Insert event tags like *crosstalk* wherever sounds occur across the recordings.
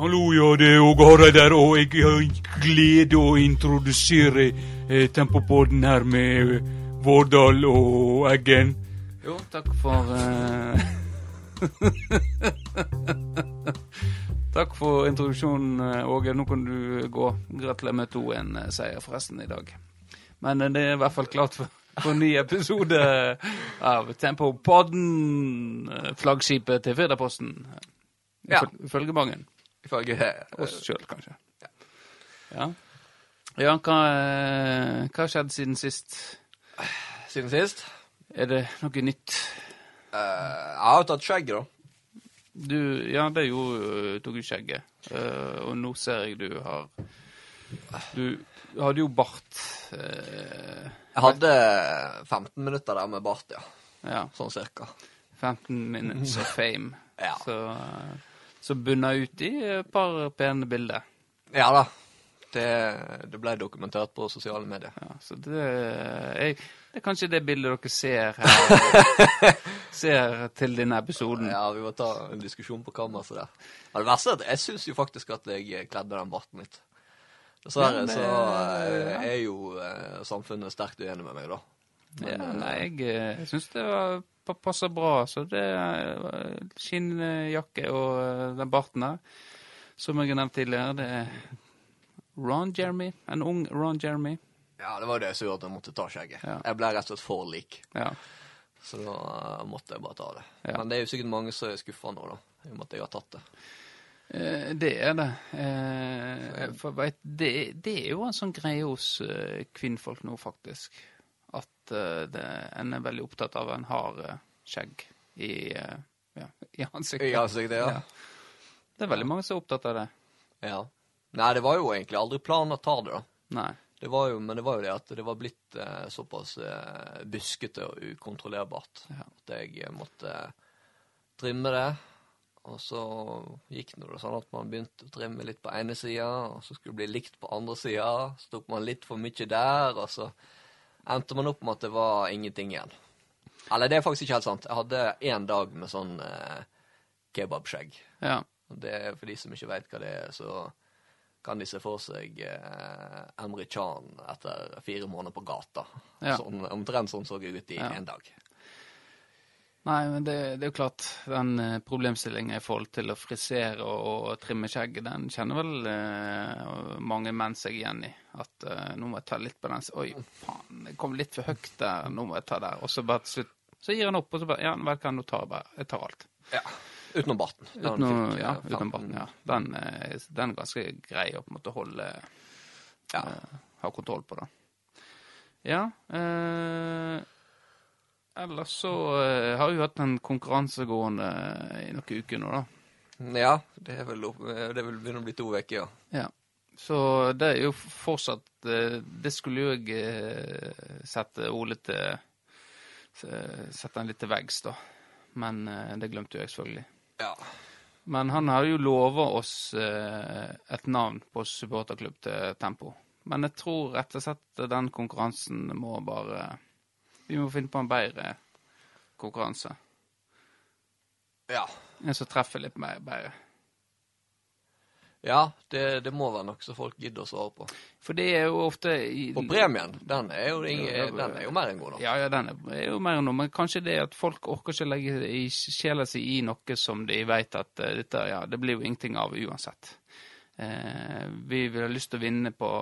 Hallo, ja, det er Åge Hareid her, og jeg har glede å introdusere eh, Tempopodden her med eh, Vårdal og Eggen. Jo, takk for eh, *laughs* Takk for introduksjonen, eh, Åge. Nå kan du gå. Gratulerer med 2-1-seier forresten i dag. Men eh, det er i hvert fall klart for, for en ny episode av Tempopodden, eh, flaggskipet til Firdaposten. Ja. Iføl- Ifølge mange. Ifølge Oss sjøl, kanskje. Ja. Ja, hva, eh, hva har skjedd siden sist? siden sist. Er det noe nytt? Uh, jeg har tatt skjegg, da. Du, ja, det gjorde tok jo skjegget. Uh, og nå ser jeg du har Du hadde jo bart. Uh, Jeg hadde 15 minutter der med bart, ja. ja, Sånn cirka. 15 minutes of fame. Ja. Så, eh, så bunna ut i et par pene bilder. Ja da. Det, det ble dokumentert på sosiale medier. Ja, så det er, det er kanskje det bildet dere ser her. *laughs* ser til denne episoden. Ja, vi må ta en diskusjon på kammerset der. Ja, det verste er at jeg syns jo faktisk at jeg kledde den barten litt. Dessverre så eh, er jo eh, samfunnet sterkt uenig med meg, da. Ja, nei, jeg jeg syns det var, passer bra. Så det er skinnjakke og eh, den barten her, som jeg har nevnt tidligere, det er Ron Jeremy. En ung Ron Jeremy. Ja, det var det som gjorde at jeg måtte ta skjegget. Ja. Jeg ble rett og slett for lik, Ja. så da eh, måtte jeg bare ta det. Ja. Men det er jo sikkert mange som er skuffa nå, da, i og med at jeg har tatt det. Eh, det er det. Eh, for vet, det. Det er jo en sånn greie hos eh, kvinnfolk nå, faktisk. At eh, det, en er veldig opptatt av en har eh, skjegg i, eh, ja, i ansiktet. I ansiktet, ja. Ja. Det er veldig mange som er opptatt av det. Ja. Nei, det var jo egentlig aldri planen å ta det, da. Nei. Det var jo, men det var jo det at det var blitt eh, såpass eh, buskete og ukontrollerbart Ja. at jeg måtte trimme det. Og så gikk det sånn at man begynte å trimme litt på ene sida, og så skulle det bli likt på andre sida. Så tok man litt for mye der, og så endte man opp med at det var ingenting igjen. Eller det er faktisk ikke helt sant. Jeg hadde én dag med sånn eh, kebabskjegg. Ja. Det er for de som ikke vet hva det er, så kan de se for seg eh, Emre Chan etter fire måneder på gata. Ja. Sånn, omtrent sånn så jeg ut i Ja. en dag. Nei, men det, det er jo klart, den eh, problemstillingen i forhold til å frisere og, og trimme skjegget, den kjenner vel eh, mange menn seg igjen i. At eh, nå må jeg ta litt på den. Oi, faen, det kom litt for høyt der, nå må jeg ta der. Og så bare til slutt, så gir han opp, og så bare, ja, vel kan du ta bare, jeg tar alt. Ja. Utenom barten. Utenom, ja, utenom barten, ja. Den, eh, den er ganske grei å på en måte holde, Ja. eh, ha kontroll på da. Ja, eh, ellers så eh, har vi hatt en konkurranse gående i noen uker nå da. ja, det er vel, opp- eh, det vil begynne å bli to uker, ja. Ja. Så det er jo fortsatt eh, Det skulle jo jeg eh, sette Ole til eh, Sette han litt til veggs, da. Men eh, det glemte jo jeg selvfølgelig. Ja. Men han har jo lova oss eh, et navn på supporterklubb til Tempo. Men jeg tror rett og slett den konkurransen må bare Vi må finne på en bedre konkurranse. Ja, En som treffer litt mer bedre. ja det, det må være noe som folk gidder å svare på. For det er jo ofte i, Og premien, den er jo, ingen, den er jo mer enn god nok. Ja, ja, den er, er jo mer enn noe, men kanskje det at folk orker ikke legge i sjela si i noe som de vet at uh, dette, ja, det blir jo ingenting av uansett. Uh, vi vil ha lyst til å vinne på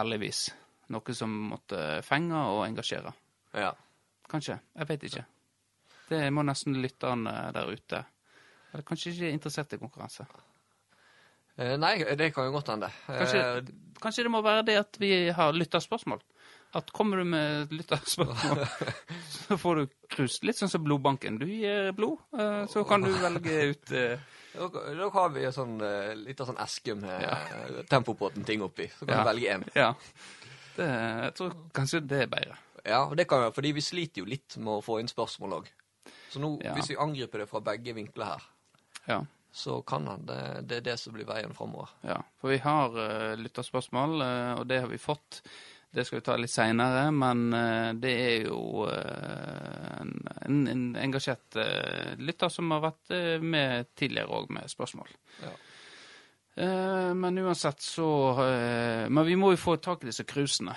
ærlig vis. Noe som måtte fenge og engasjere. Ja. Kanskje. Jeg vet ikke. Det må nesten lytterne der ute. Eller kanskje ikke er interessert i konkurranse. Eh, Nei, det kan jo godt hende. Kanskje, Eh, kanskje det må være det at vi har lytterspørsmål. At kommer du med lytterspørsmål, *laughs* så får du krus. Litt sånn som blodbanken. Du gir blod, eh, så kan du velge ut eh, Da, da har vi en sånn, liten litt av sånn eske med ja. tempopåten-ting oppi. Så kan Ja. du velge én. Ja. Det, jeg tror kanskje det er bedre. Ja, det kan vi, fordi vi sliter jo litt med å få inn spørsmål òg. Så nå, Ja. hvis vi angriper det fra begge vinkler her, Ja. så kan han det, det er det som blir veien framover. ja. For vi har uh, lytterspørsmål, uh, og det har vi fått. Det skal vi ta litt seinere, men uh, det er jo uh, en, en, en engasjert lytter som har vært med tidligere òg med spørsmål. Ja. Men uansett så Men vi må jo få tak i disse cruisene.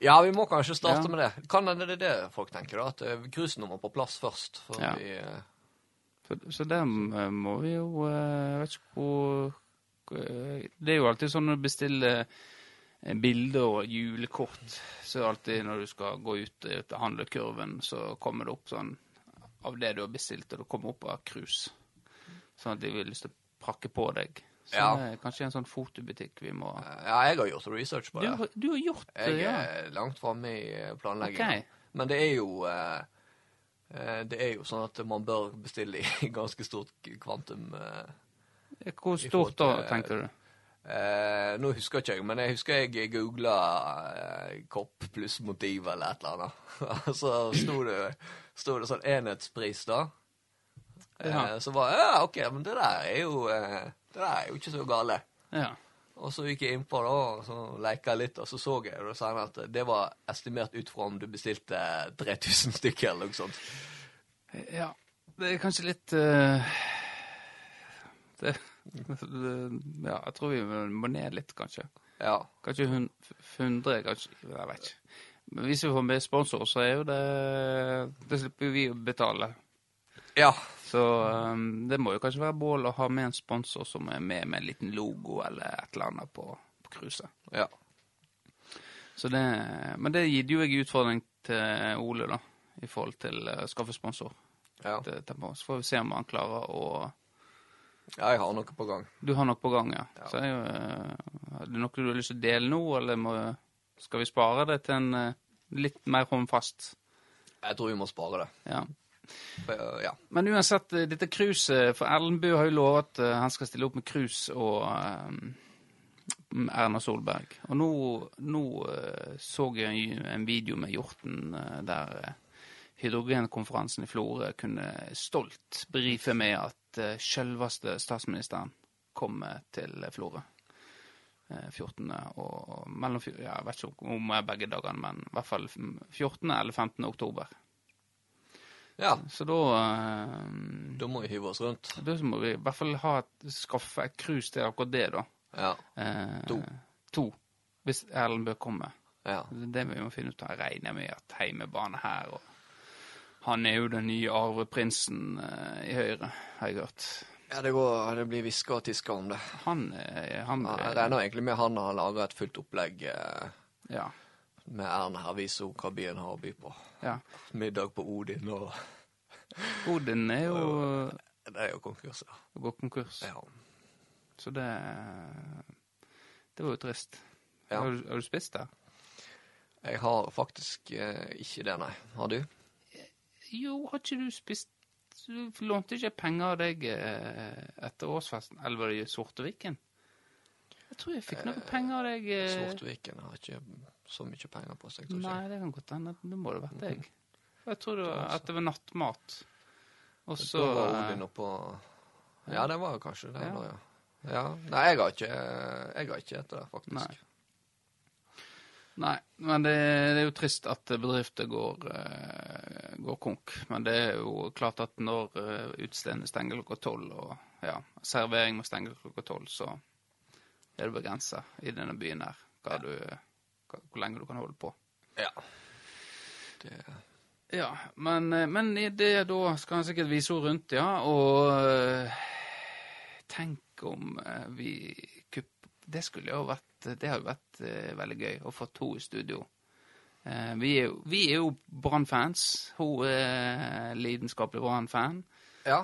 Ja, vi må kanskje starte Ja. med det. Kan hende det er det folk tenker, da. At cruisenummer cruisen må på plass først. Før Ja. vi eh, Så, så det eh, må vi jo eh, Jeg vet ikke hvor eh, Det er jo alltid sånn når du bestiller eh, bilder og julekort, så er det alltid når du skal gå ut eh, til handlekurven, så kommer det opp sånn av det du har bestilt, og det kommer opp av cruise. Sånn at de vil lyst til å prakke på deg. Så Ja. det er kanskje en sånn fotobutikk vi må Ja, jeg har gjort research på det. Du, du har gjort det, ja. Jeg er langt framme i eh, planleggingen. Ok. Men det er jo eh, eh, Det er jo sånn at man bør bestille i *laughs* ganske stort kvantum. Hvor stort til, da, tenker du? Eh, nå husker ikke jeg, men jeg husker jeg googla eh, kopp pluss motiv eller et eller annet. *laughs* så sto det, sto det sånn enhetspris, da. Eh, Ja. Så var ja, OK, men det der er jo eh, Det der er jo ikke så gale. Ja. Og så gikk jeg innpå da, og så leika litt, og så så jeg da senere at det var estimert ut fra om du bestilte 3000 stykker eller noe sånt. Ja, det er kanskje litt uh, det, *laughs* Ja, jeg tror vi må ned litt, kanskje. Ja. Kanskje 100, kanskje Jeg vet ikke. Men hvis vi får med sponsor, så er jo det Det slipper vi å betale. Ja. Så um, det må jo kanskje være bål å ha med en sponsor som er med med en liten logo eller et eller annet på, på cruiset. ja. Så det, men det gitt jo jeg utfordring til Ole, da, i forhold til å skaffe sponsor. ja. til. Så får vi se om han klarer å Ja, jeg har noe på gang. Du har noe på gang, ja. Ja. Så er jo, uh, er det noe du har lyst til å dele nå, eller må, skal vi spare det til en uh, litt mer håndfast? Jeg tror vi må spare det. Ja. Ja. Men uansett, eh, dette cruiset For Erlend Bøe har jo lovet at eh, han skal stille opp med cruise og um, Erna Solberg. Og nå, nå så jeg en video med Hjorten der hydrogenkonferansen i Florø kunne stolt brife med at selveste statsministeren kommer til Florø. Eh, 14. og mellom ja, Jeg vet ikke om begge dagene, men i hvert fall 14. eller 15. oktober. Ja. Så da eh, Da må vi hive oss rundt. da må vi i hvert fall ha et, skaffe et cruise til akkurat det, da. Ja. Eh, To. To. Hvis Erlend Bøe kommer. Ja. Det vi må finne ut av. Jeg regner med at heimebane her og Han er jo den nye arveprinsen eh, i Høyre, har jeg hørt. ja det, går, det blir hviska og tiska om det. Han, han Ja, jeg regner egentlig med han har laga et fullt opplegg eh, ja, med Erna her, viser hun hva byen har å by på. ja. Middag på Odin og Odin er jo Det er jo konkurs, ja. gått konkurs, ja. så det Det var jo trist. Ja. Har, du, har du spist der? Jeg har faktisk eh, ikke det, nei. Har du? Jo, har ikke du spist Du lånte ikke penger av deg eh, etter årsfesten? Eller var det i Sorteviken? Jeg tror jeg fikk noen penger av deg eh, Sortviken har ikke så mye penger på seg. tror Nei, det kan godt hende. Det må det vært deg. For Jeg tror det var, at det var nattmat. Og så var eh, Odin oppå Ja, det var kanskje det, Ja. da, ja. ja. Nei, jeg har ikke Jeg har ikke etter det, faktisk. Nei. Nei, men det, det er jo trist at bedrifter går, eh, går konk. Men det er jo klart at når uh, utestedene stenger klokka tolv, og ja, servering må stenge klokka tolv, så er det begrensa i denne byen her hva du, hva, hvor lenge du kan holde på. Ja. Det Ja, men, eh, men i det da skal han sikkert vise henne rundt, ja. Og eh, tenk om eh, vi kupp... Det skulle jo vært Det hadde vært veldig gøy å få to i studio. Vi, er vi er jo Brann-fans. Hun er lidenskapelig Brann-fan. Ja.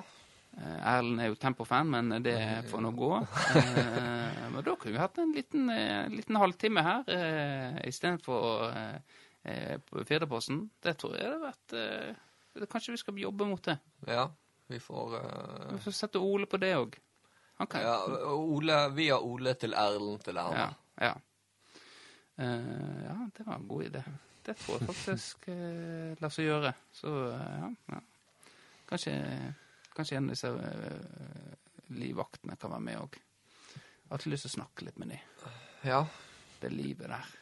Eh, Erlend er jo Tempo-fan, men det får nå gå. Eh, men da kunne vi hatt en liten, eh, liten halvtime her eh, istedenfor eh, eh, Firdaposten. Det tror jeg det har vært Kanskje vi skal jobbe mot det. Ja. Vi får eh, Vi får sette Ole på det òg. Okay. Ja, Ole, via Ole til Erlend til Erlend. Ja. Ja, Eh, ja det var en god idé. Det tror jeg faktisk uh, lar seg gjøre. Så ja, ja. Kanskje, kanskje en av disse eh, livvaktene kan være med òg. Jeg har alltid lyst til å snakke litt med dem. Ja. Det livet der.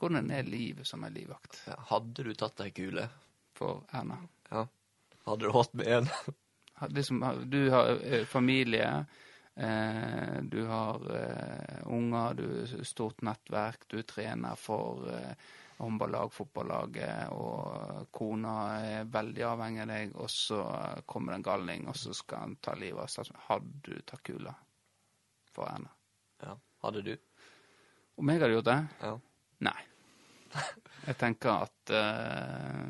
Hvordan er livet som en livvakt. Hadde du tatt deg kule? for Erna? Ja. Hadde du hatt med en? liksom, du har eh, familie, Eh, du har eh, unger, du har stort nettverk, du trener for eh, håndballag, fotballaget, og kona er veldig avhengig av deg, og så kommer det en galning, og så skal han ta livet av seg. Hadde du tatt kula for henne? Ja. Hadde du? Om jeg hadde gjort det? Ja. Nei. *laughs* Jeg tenker at uh,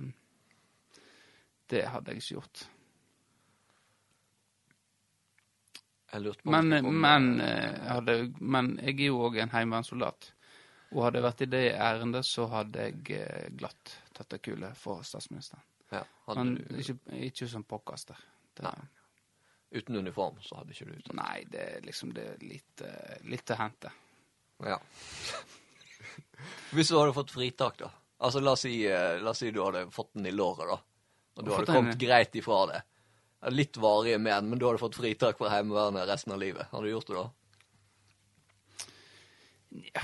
det hadde jeg ikke gjort. Jeg lurte på Men, om men, eh, hadde, men jeg er jo òg en heimevernssoldat. Og hadde jeg vært i det ærendet, så hadde jeg eh, glatt tatt ei kule for statsministeren. ja, Men du, ikke, ikke som påkaster. Det. Uten uniform så hadde ikke du tatt nei, det er liksom det er litt, eh, litt å hente. Ja. *laughs* Hvis du hadde fått fritak, da. Altså, la oss si, eh, la oss si du hadde fått den i låret, da. Og du hadde kommet greit ifra det. Litt varige men, men du hadde fått fritak fra Heimevernet resten av livet. Hadde du gjort det da? Ja,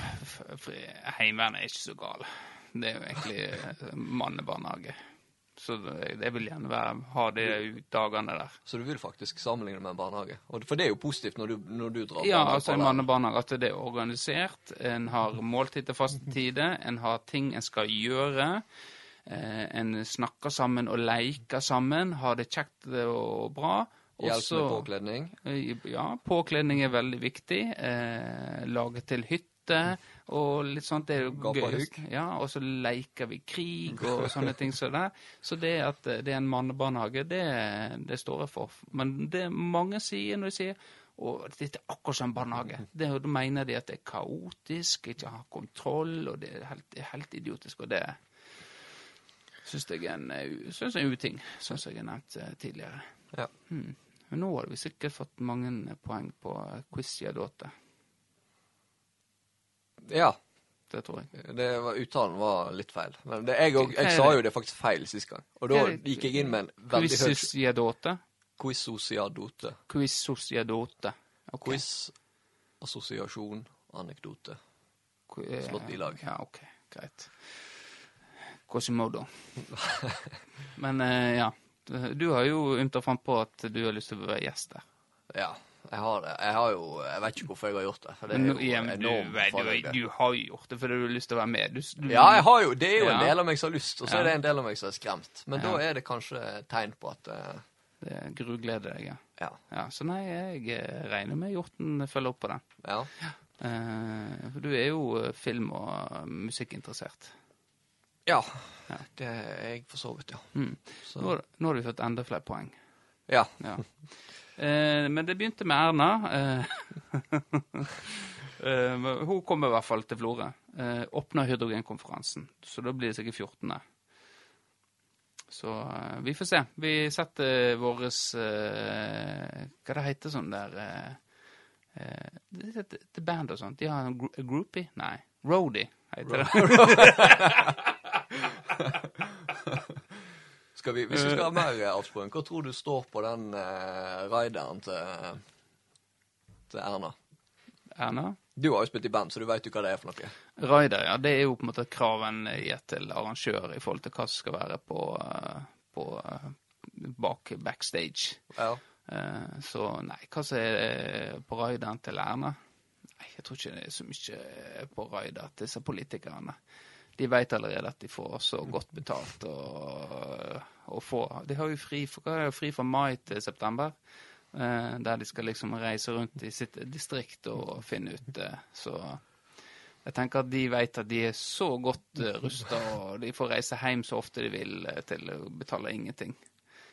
Heimevernet er ikke så gal. Det er jo egentlig eh, mannebarnehage. Så det- jeg vil gjerne være, ha de dagene der. Så du vil faktisk sammenligne med en barnehage? For det er jo positivt når du, når du drar Ja, altså en mannebarnehage, at det er organisert. En har måltid til faste tider. En har ting en skal gjøre. Eh, en snakker sammen og leker sammen. Har det kjekt og bra. Hjelp med påkledning. Eh, Ja, påkledning er veldig viktig. Eh, lage til hytte og litt sånt. Det er jo gøy. Ja, og så leker vi krig og sånne ting som det. Så det at det er en mannebarnehage, det, det står jeg for. Men det mange sier når de sier og dette er akkurat som barnehage. Det, da mener de at det er kaotisk, ikke har kontroll, og det er helt, det er helt idiotisk. Og det syns jeg er en, uting synes jeg er en uting, som jeg har nevnt eh, tidligere. Ja. Hmm. Men nå har vi sikkert fått mange poeng på quiz-jadåte. Ja. Det tror jeg. Det var, uttalen var litt feil. Men det, jeg, er jeg sa jo det faktisk feil sist gang. Og da gikk jeg inn med en veldig høy Quiz-jadåte? quiz-sosiadote. Quiz-jadåte. Ok. Quiz, assosiasjon, anekdote. Eh, slått i lag. Ja, ok. Greit. Quasimodo. *laughs* Men eh, ja. Du har jo ymta frampå at du har lyst til å være gjest der. Ja, jeg har. Jeg har jo Jeg vet ikke hvorfor jeg har gjort det. For det er jo ja, du, enormt du, du har jo gjort det fordi du har lyst til å være med. Du, Ja, jeg har jo, det er jo en del av meg som har lyst, og så Ja. er det en del av meg som er skremt. Men Ja. da er det kanskje tegn på at uh, Det grugleder deg, ja. Ja. ja. Så nei, jeg eh, regner med Hjorten følger opp på den. ja. Uh, for du er jo film- og musikkinteressert. Ja. Ja. Det er jeg for så vidt, ja. Mm. Så, Nå, nå har du fått enda flere poeng. ja. Ja. *laughs* Eh, men det begynte med Erna. Eh, *laughs* eh, hun kommer i hvert fall til Florø. Eh, åpna hydrogenkonferansen, så da blir det sikkert 14. Så eh, vi får se. Vi setter våres eh, Hva det heter sånn der eh, det, det, det band og sånt. De har en gro groupie? Nei. Roadie heter det. *laughs* Skal vi, hvis vi skal ha mer eh, avsporing, hva tror du står på den uh, rideren til, til Erna? Erna? Du har jo spilt i band, så du veit jo hva det er for noe. Rider, ja. Det er jo på en måte et krav en gir til arrangør i forhold til hva som skal være på, eh, på eh, bak backstage. Ja. Eh, Så nei, hva som er eh, på rideren til Erna? Nei, jeg tror ikke det er så mye på rider til disse politikerne. De vet allerede at de får så godt betalt og, og få De har jo fri, fri fra mai til september. eh, Der de skal liksom reise rundt i sitt distrikt og finne ut det. Så jeg tenker at de vet at de er så godt uh, rusta, og de får reise hjem så ofte de vil eh, til å betale ingenting.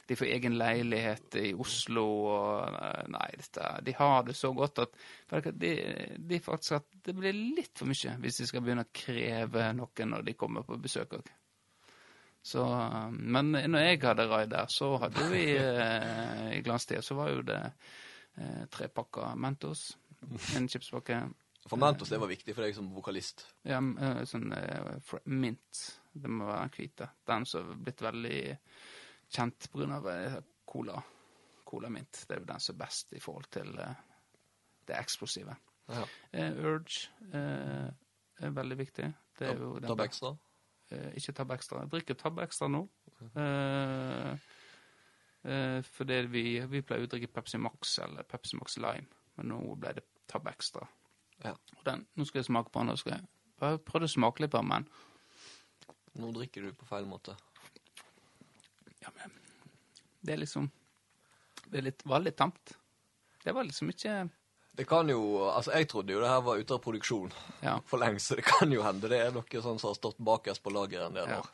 De får egen leilighet i Oslo og eh, Nei, dette, de har det så godt at de, de faktisk at det blir litt for mye hvis de skal begynne å kreve noe når de kommer på besøk òg. Så, eh, men når jeg hadde raid der, så hadde vi eh, i glanstida så var jo det eh, tre pakker Mentos, en chipspakke, For Mentos det var viktig for deg som vokalist. ja, sånn mint. Det må være den hvite. Den som har blitt veldig kjent pga. Uh, cola. Cola mint. Det er jo den som er best i forhold til eh, det eksplosive. Ja. Uh, Urge uh, er veldig viktig. Det er jo den Tab ekstra. Uh, ikke Tab Extra. Jeg drikker Tab Extra nå. Eh, eh, fordi vi, vi pleier å drikke Pepsi Max eller Pepsi Max Lime. Men nå ble det Tab Extra. Ja. Den, nå skal jeg smake på den. jeg prøvde å smake litt på den, men Nå drikker du på feil måte. Ja, men det er liksom Det er litt, var litt tamt. Det var liksom ikke Det kan jo Altså, jeg trodde jo det her var ute av produksjon Ja. *laughs* for lengst, så det kan jo hende det er noe sånn som har stått bakerst på lageret en del Ja, år.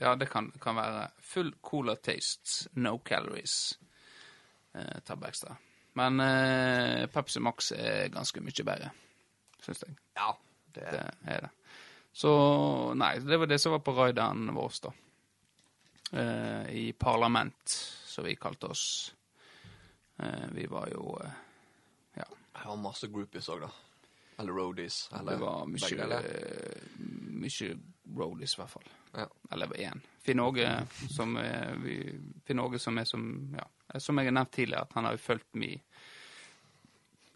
ja det kan, kan være full cola tastes, no calories. Eh, Extra. Men eh, Pepsi Max er ganske mye bedre, syns jeg. Ja. Det, Det er det. Så nei, det var det som var på raideren vår, da. Eh, I parlament, som vi kalte oss. Eh, vi var jo eh, Ja, det var masse groupies òg, da. Eller roadies. Eller det var mye, mye roadies, i hvert fall. Ja. Eller én. Finn Åge, som som som Ja, som jeg har nevnt tidligere, at han har jo fulgt min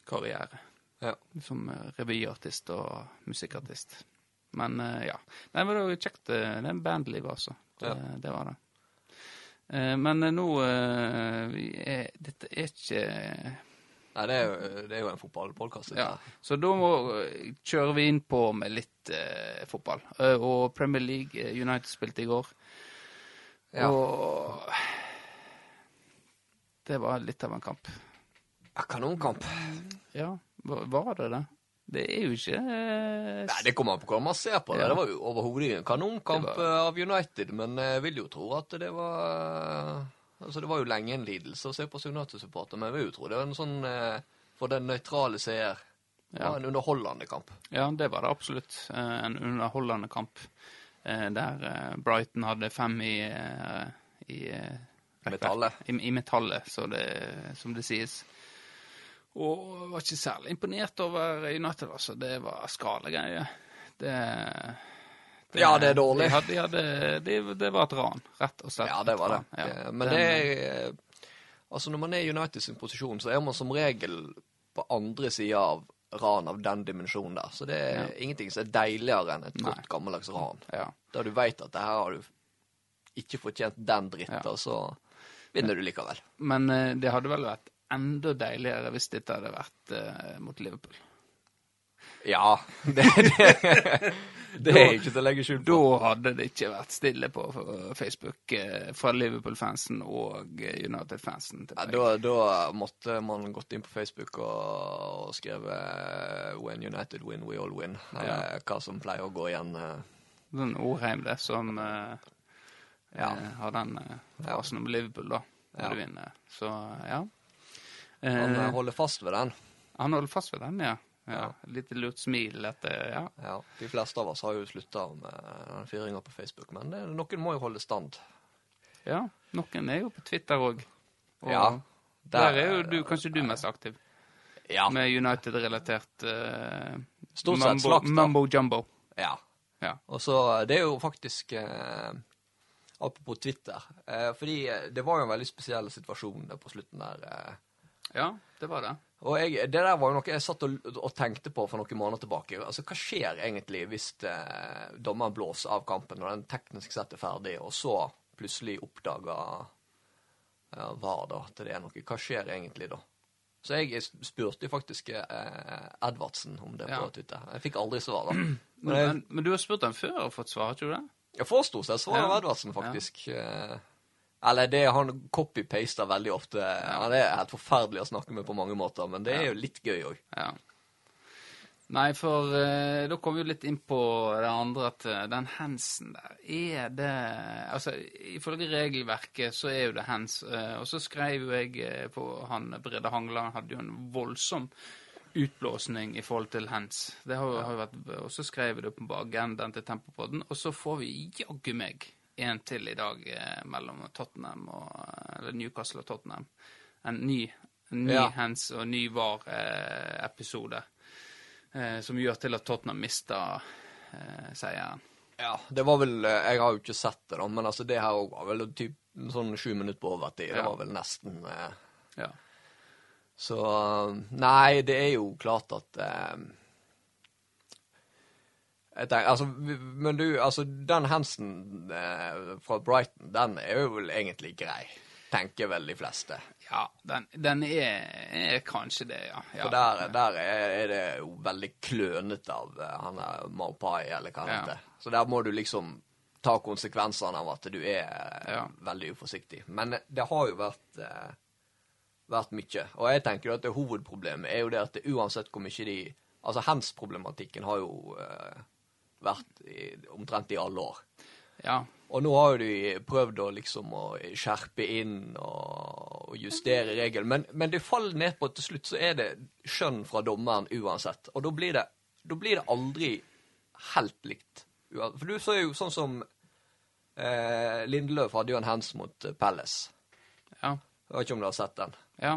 karriere. Ja. som revyartist og musikkartist. Men ja. Nei, men det var jo kjekt. Det er en bandliv, altså. Det, Ja. det var det. Eh, Men eh, nå eh, er, Dette er ikke Nei, det er jo, det er jo en fotballpodkast. ja. Så da må, eh, kjører vi inn på med litt eh, fotball. Eh, og Premier League, eh, United spilte i går. Ja. Og det var litt av en kamp. Ja, kanonkamp. Ja, var det det? Det er jo ikke eh, Nei, Det kommer an på hvordan man ser på det. Ja. Det var jo overhodet ingen kanonkamp var- eh, av United, men jeg vil jo tro at det var eh, Altså, det var jo lenge en lidelse å se på som United-supporter, men jeg vil jo tro det var en sånn For den nøytrale seer. Ja. en underholdende kamp. Ja, det var det absolutt. En underholdende kamp der Brighton hadde fem i, i Metallet. I, i metallet, så det, som det sies. Og var ikke særlig imponert over United, altså. Det var skalegreier. Det, det Ja, det er dårlig. De hadde, de hadde, det, det var et ran, rett og slett. Ja, det var det. Ja. Men det er Altså, når man er i United sin posisjon, så er man som regel på andre sida av ran av den dimensjonen der. Så det er Ja. ingenting som er deiligere enn et Nei. godt, gammeldags ran. Ja. Der du veit at det her har du ikke fortjent den dritten, Ja. og så vinner du likevel. Men eh, det hadde vel vært enda deiligere hvis dette hadde vært uh, mot Liverpool. Ja. *laughs* Det, det, det er ikke til å legge skjul på. Da hadde det ikke vært stille på Facebook eh, fra Liverpool-fansen og eh, United-fansen. Ja, da, da måtte man gått inn på Facebook og, og skrevet 'When United win, we all win'. Eller hva som pleier å gå igjen. Sånn Orheim, det, som uh, Ja. har den uh, Ja. fasen om Liverpool, da, når Ja. du vinner. Så ja. Han Eh, eh, holder fast ved den. han holder fast ved den, ja. ja. Ja. Litt lurt smil etter Ja. Ja, De fleste av oss har jo slutta med den fyringa på Facebook, men det, noen må jo holde stand. ja. Noen er jo på Twitter òg. Ja, Der, er jo du, kanskje du mest aktiv, Ja, med United-relatert uh, Stort sett mambo, slakt, da. mumbo jumbo. ja. Ja. Og så Det er jo faktisk uh, Apropos Twitter. Uh, fordi eh, det var jo en veldig spesiell situasjon på slutten der. Eh, ja, det var det. Og jeg, det der var jo noe jeg satt og, og tenkte på for noen måneder tilbake. Altså, Hva skjer egentlig hvis eh, dommeren blåser av kampen når den teknisk sett er ferdig, og så plutselig oppdager ja, VAR da, at det er noe? Hva skjer egentlig da? Så jeg spurte faktisk eh, Edvardsen om det på Ja. Twitter. Jeg fikk aldri svar, da. Men, Men men, men du har spurt ham før og fått svar, har ikke du det? jeg forsto seg svar av Ja. Edvardsen, faktisk. Eh, Eller det han copy-paster veldig ofte. Han er helt forferdelig å snakke med på mange måter, men det er jo litt gøy òg. Ja. Nei, for eh, da kom vi jo litt inn på det andre at eh, den hensen der, er det Altså, ifølge regelverket så er jo det hands, eh, og så skrev jo jeg på han Brede han hadde jo en voldsom utblåsning i forhold til hands. Det har jo vært, og så skrev jeg det på agendaen til Tempopodden, og så får vi jaggu meg en til i dag eh, mellom Tottenham og Eller Newcastle og Tottenham. En ny, en ny Ja. hands og ny VAR-episode. Eh, som gjør til at Tottenham mister eh, seieren. Ja, det var vel eh, Jeg har jo ikke sett det, da, men altså det her var vel typ sånn sju minutter på overtid. Det Ja. var vel nesten eh, Ja. Så eh, Nei, det er jo klart at eh, tenker, altså, Men du, altså, den Hansen eh, fra Brighton, den er jo vel egentlig grei. tenker vel de fleste. Ja, den, den er, er, kanskje det, ja. ja. For der, der er, er, det jo veldig klønete av uh, han der Maupai, eller hva han Ja. heter. Så der må du liksom ta konsekvensene av at du er Ja. veldig uforsiktig. Men det har jo vært, eh, vært mye. Og jeg tenker jo at det hovedproblemet er jo det at det, uansett hvor mye de Altså hands-problematikken har jo eh, vært i, omtrent i alle år. ja. Og nå har jo de prøvd å liksom å skjerpe inn og, justere regelen, men, men det faller ned på at til slutt så er det skjønn fra dommeren uansett. Og da blir det, da blir det aldri helt likt. For du så jo sånn som eh, Lindeløf hadde jo en hands mot Pelles Palace. Ja. Jeg vet ikke om du har sett den. Ja.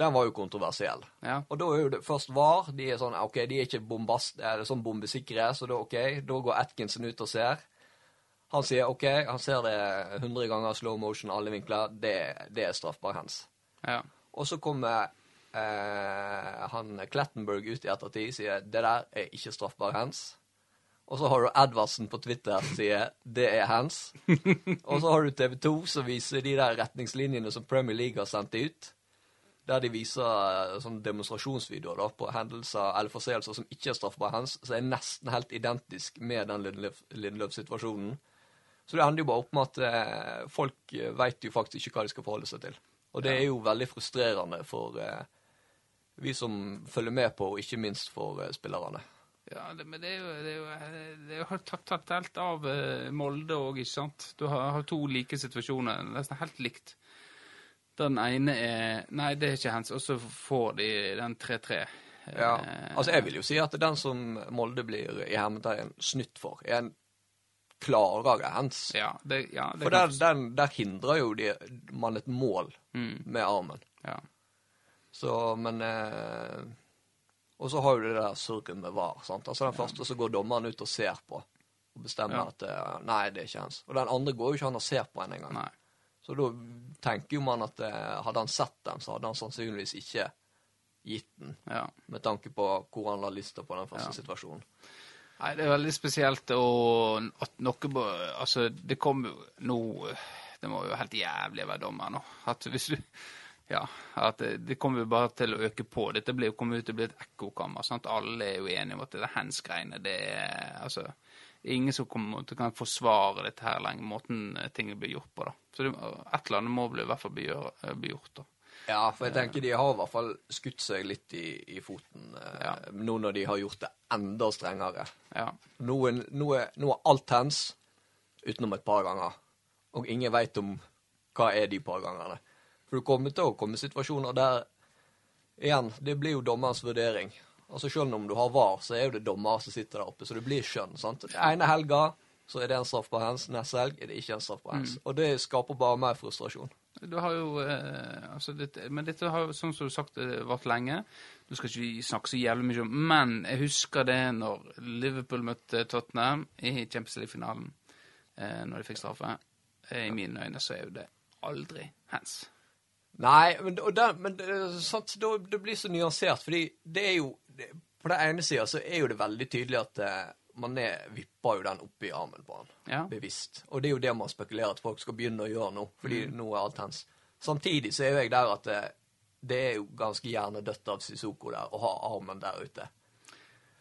Den var jo kontroversiell. Ja. Og da er jo det først VAR. De er sånn OK, de er ikke bombast, er det sånn bombesikre, så da OK. Da går Atkinson ut og ser. Han sier OK, han ser det 100 ganger slow motion, alle vinkler. Det, det er straffbar hands. Ja. Og så kommer eh, han Klettenberg ut i ettertid sier det der er ikke straffbar hands. Og så har du Edvardsen på Twitter sier det er hands. *laughs* Og så har du TV 2 som viser de der retningslinjene som Premier League har sendt ut. Der de viser sånn demonstrasjonsvideoer da, på hendelser eller forseelser som ikke er straffbare hands, som er nesten helt identisk med den Lindeløf-situasjonen. Så det ender jo bare opp med at eh, folk veit vet jo faktisk ikke hva de skal forholde seg til. Og det er jo veldig frustrerende for eh, vi som følger med på, og ikke minst for eh, spillerne. Ja, det, men det er jo, det er jo, det er jo tatt, tatt helt av eh, Molde òg, ikke sant? Du har, har to like situasjoner, nesten helt likt. Den ene er Nei, det er ikke hens, og så får de den 3-3. Ja, Eh, altså Jeg vil jo si at den som Molde blir i hermetegn snytt for, er en klarere hands. Ja, det, ja, det For der, den, der hindrer jo de, man et mål Mm. med armen. Ja. Så, men eh, Og så har jo det der surret med VAR. sant? Altså Den første så går dommeren ut og ser på, og bestemmer at eh, nei, det er ikke hans. Og den andre går jo ikke han og ser på en engang. Så da tenker jo man at eh, hadde han sett den, så hadde han sannsynligvis ikke gitt den, Ja. med tanke på hvor han la lista på den første Ja. situasjonen. Nei, det er veldig spesielt og at noe Altså, det kommer jo nå Det må jo helt jævlig være dommer nå. At hvis du Ja. At det, kommer jo bare til å øke på. Dette blir jo kommet ut til å bli et ekkokammer. sant? Alle er jo enige om at det hands-greiene, det er Altså Ingen som kommer kan forsvare dette her lenger, måten ting blir gjort på. da. Så det, et eller annet må bli, i hvert fall bli, bli gjort. da. Ja, for jeg tenker de har i hvert fall skutt seg litt i, i foten eh, Ja. nå når de har gjort det enda strengere. Ja. Nå er, nå er, nå er alt hands utenom et par ganger, og ingen veit om hva er de par gangene. For det kommer til å komme situasjoner der Igjen, det blir jo dommerens vurdering. Altså Selv om du har VAR, så er jo det dommer som sitter der oppe, så det blir skjønn. sant? Den ene helga så er det en straffbar hands, neste helg er det ikke en straffbar hands. Og det skaper bare mer frustrasjon. Du har jo eh, altså dette, Men dette har jo, sånn som du har sagt, det vart lenge. Du skal ikke snakke så jævlig mye om Men jeg husker det når Liverpool møtte Tottenham i Champions League-finalen. Eh, når de fikk straffe. Eh, I mine øyne så er jo det aldri hands. Nei, men, men det, er sant, da- det blir så nyansert, fordi det er jo det, På den ene sida så er jo det veldig tydelig at eh, er, vipper jo den oppi armen på han, Ja. bevisst. Og det er jo det man spekulerer at folk skal begynne å gjøre nå, fordi Mm. nå er alt hens. Samtidig så er jo jeg der at det, det er jo ganske hjernedødt av Sissoko der å ha armen der ute.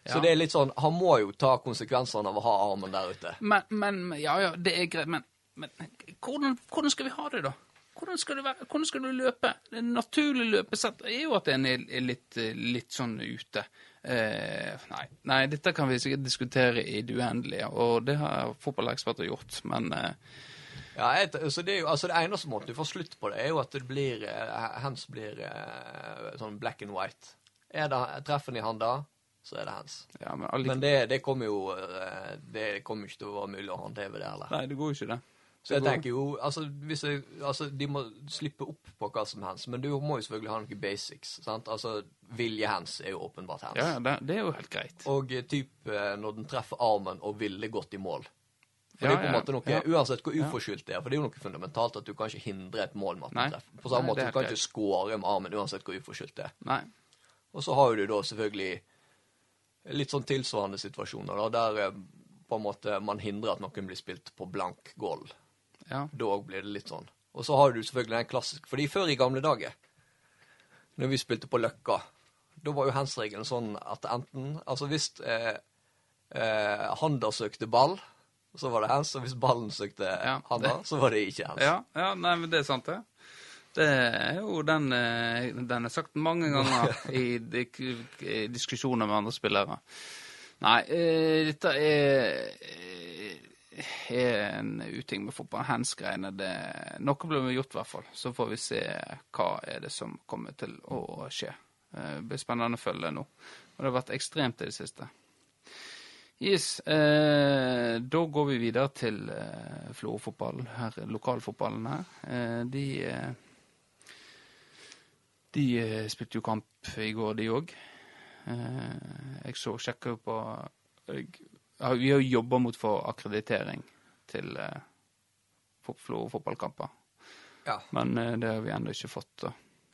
Så det er litt sånn Han må jo ta konsekvensene av å ha armen der ute. Men, men Ja, ja, det er greit, men, men hvordan, hvordan skal vi ha det, da? Hvordan skal, du være, hvordan skal du løpe? Det naturlige løpesett er jo at en er, litt, eh, litt sånn ute. Eh, nei, nei, dette kan vi sikkert diskutere i det uendelige, og det har fotballeksperter gjort, men eh, Ja, et, så det, er jo, altså det eneste måten du får slutt på det, er jo at det blir eh, hands blir eh, sånn black and white. Er det treffen i handa, så er det hands. ja, men, Men det, det kommer jo eh, Det kommer ikke til å være mulig å håndheve det heller. Nei, det går jo ikke, det. Så jeg tenker jo altså, jeg, altså De må slippe opp på hva som helst, men du må jo selvfølgelig ha noen basics. sant? Altså Vilje-hands er jo åpenbart hands. Ja, det, det er jo helt greit. Og eh, typ eh, når den treffer armen og ville gått i mål. For Ja, det er på en måte noe, ja. Uansett hvor uforskyldt det er, for det er jo noe fundamentalt at du kan ikke hindre et mål med at treffer. På samme måte du kan greit. ikke score med armen uansett hvor uforskyldt det er. Nei. Og så har du da selvfølgelig litt sånn tilsvarende situasjoner da, der eh, på en måte man hindrer at noen blir spilt på blank goal. Ja. Da òg blir det litt sånn. Og så har du selvfølgelig den klassiske. Fordi før i gamle dager, når vi spilte på Løkka, da var jo hands-regelen sånn at enten Altså hvis eh, eh, handa søkte ball, så var det hands, og hvis ballen søkte Ja, handa, så var det ikke hands. Ja, ja, nei, men det er sant, det. Det er jo den eh, Den er sagt mange ganger *laughs* i diskusjoner med andre spillere. Nei, eh, dette er, er en uting med fotball. Hands-greiene. Noe blir gjort, i hvert fall. Så får vi se hva er det som kommer til å skje. Eh, Det blir spennende å følge nå. Og det har vært ekstremt i det siste. Yes, eh, da går vi videre til eh, Florø-fotballen, lokalfotballen her. Eh, de eh, de eh, spilte jo kamp i går, de òg. Eh, jeg så sjekka på jeg, Vi har jo jobba mot for akkreditering til eh, Florø fotballkamper, Ja. men eh, det har vi ennå ikke fått. da.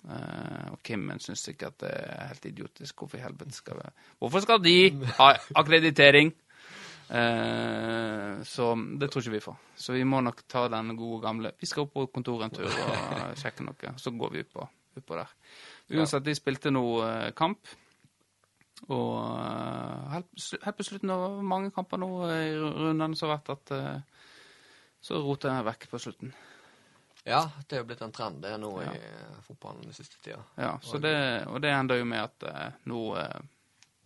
Eh, og Kimmen syns sikkert det er helt idiotisk. Hvorfor i helvete skal vi Hvorfor skal de ha akkreditering? Eh, så det tror ikke vi får. Så vi må nok ta den gode gamle Vi skal opp på kontoret en tur og sjekke noe, så går vi ut på der. Uansett, de spilte nå eh, kamp. Og eh, helt, på slutten av mange kamper nå eh, i ru- rundene så har vært at eh, så roter jeg vekk på slutten. ja, det er jo blitt en trend det er nå Ja. i fotballen den siste tida. Ja, så det, og det ender jo med at nå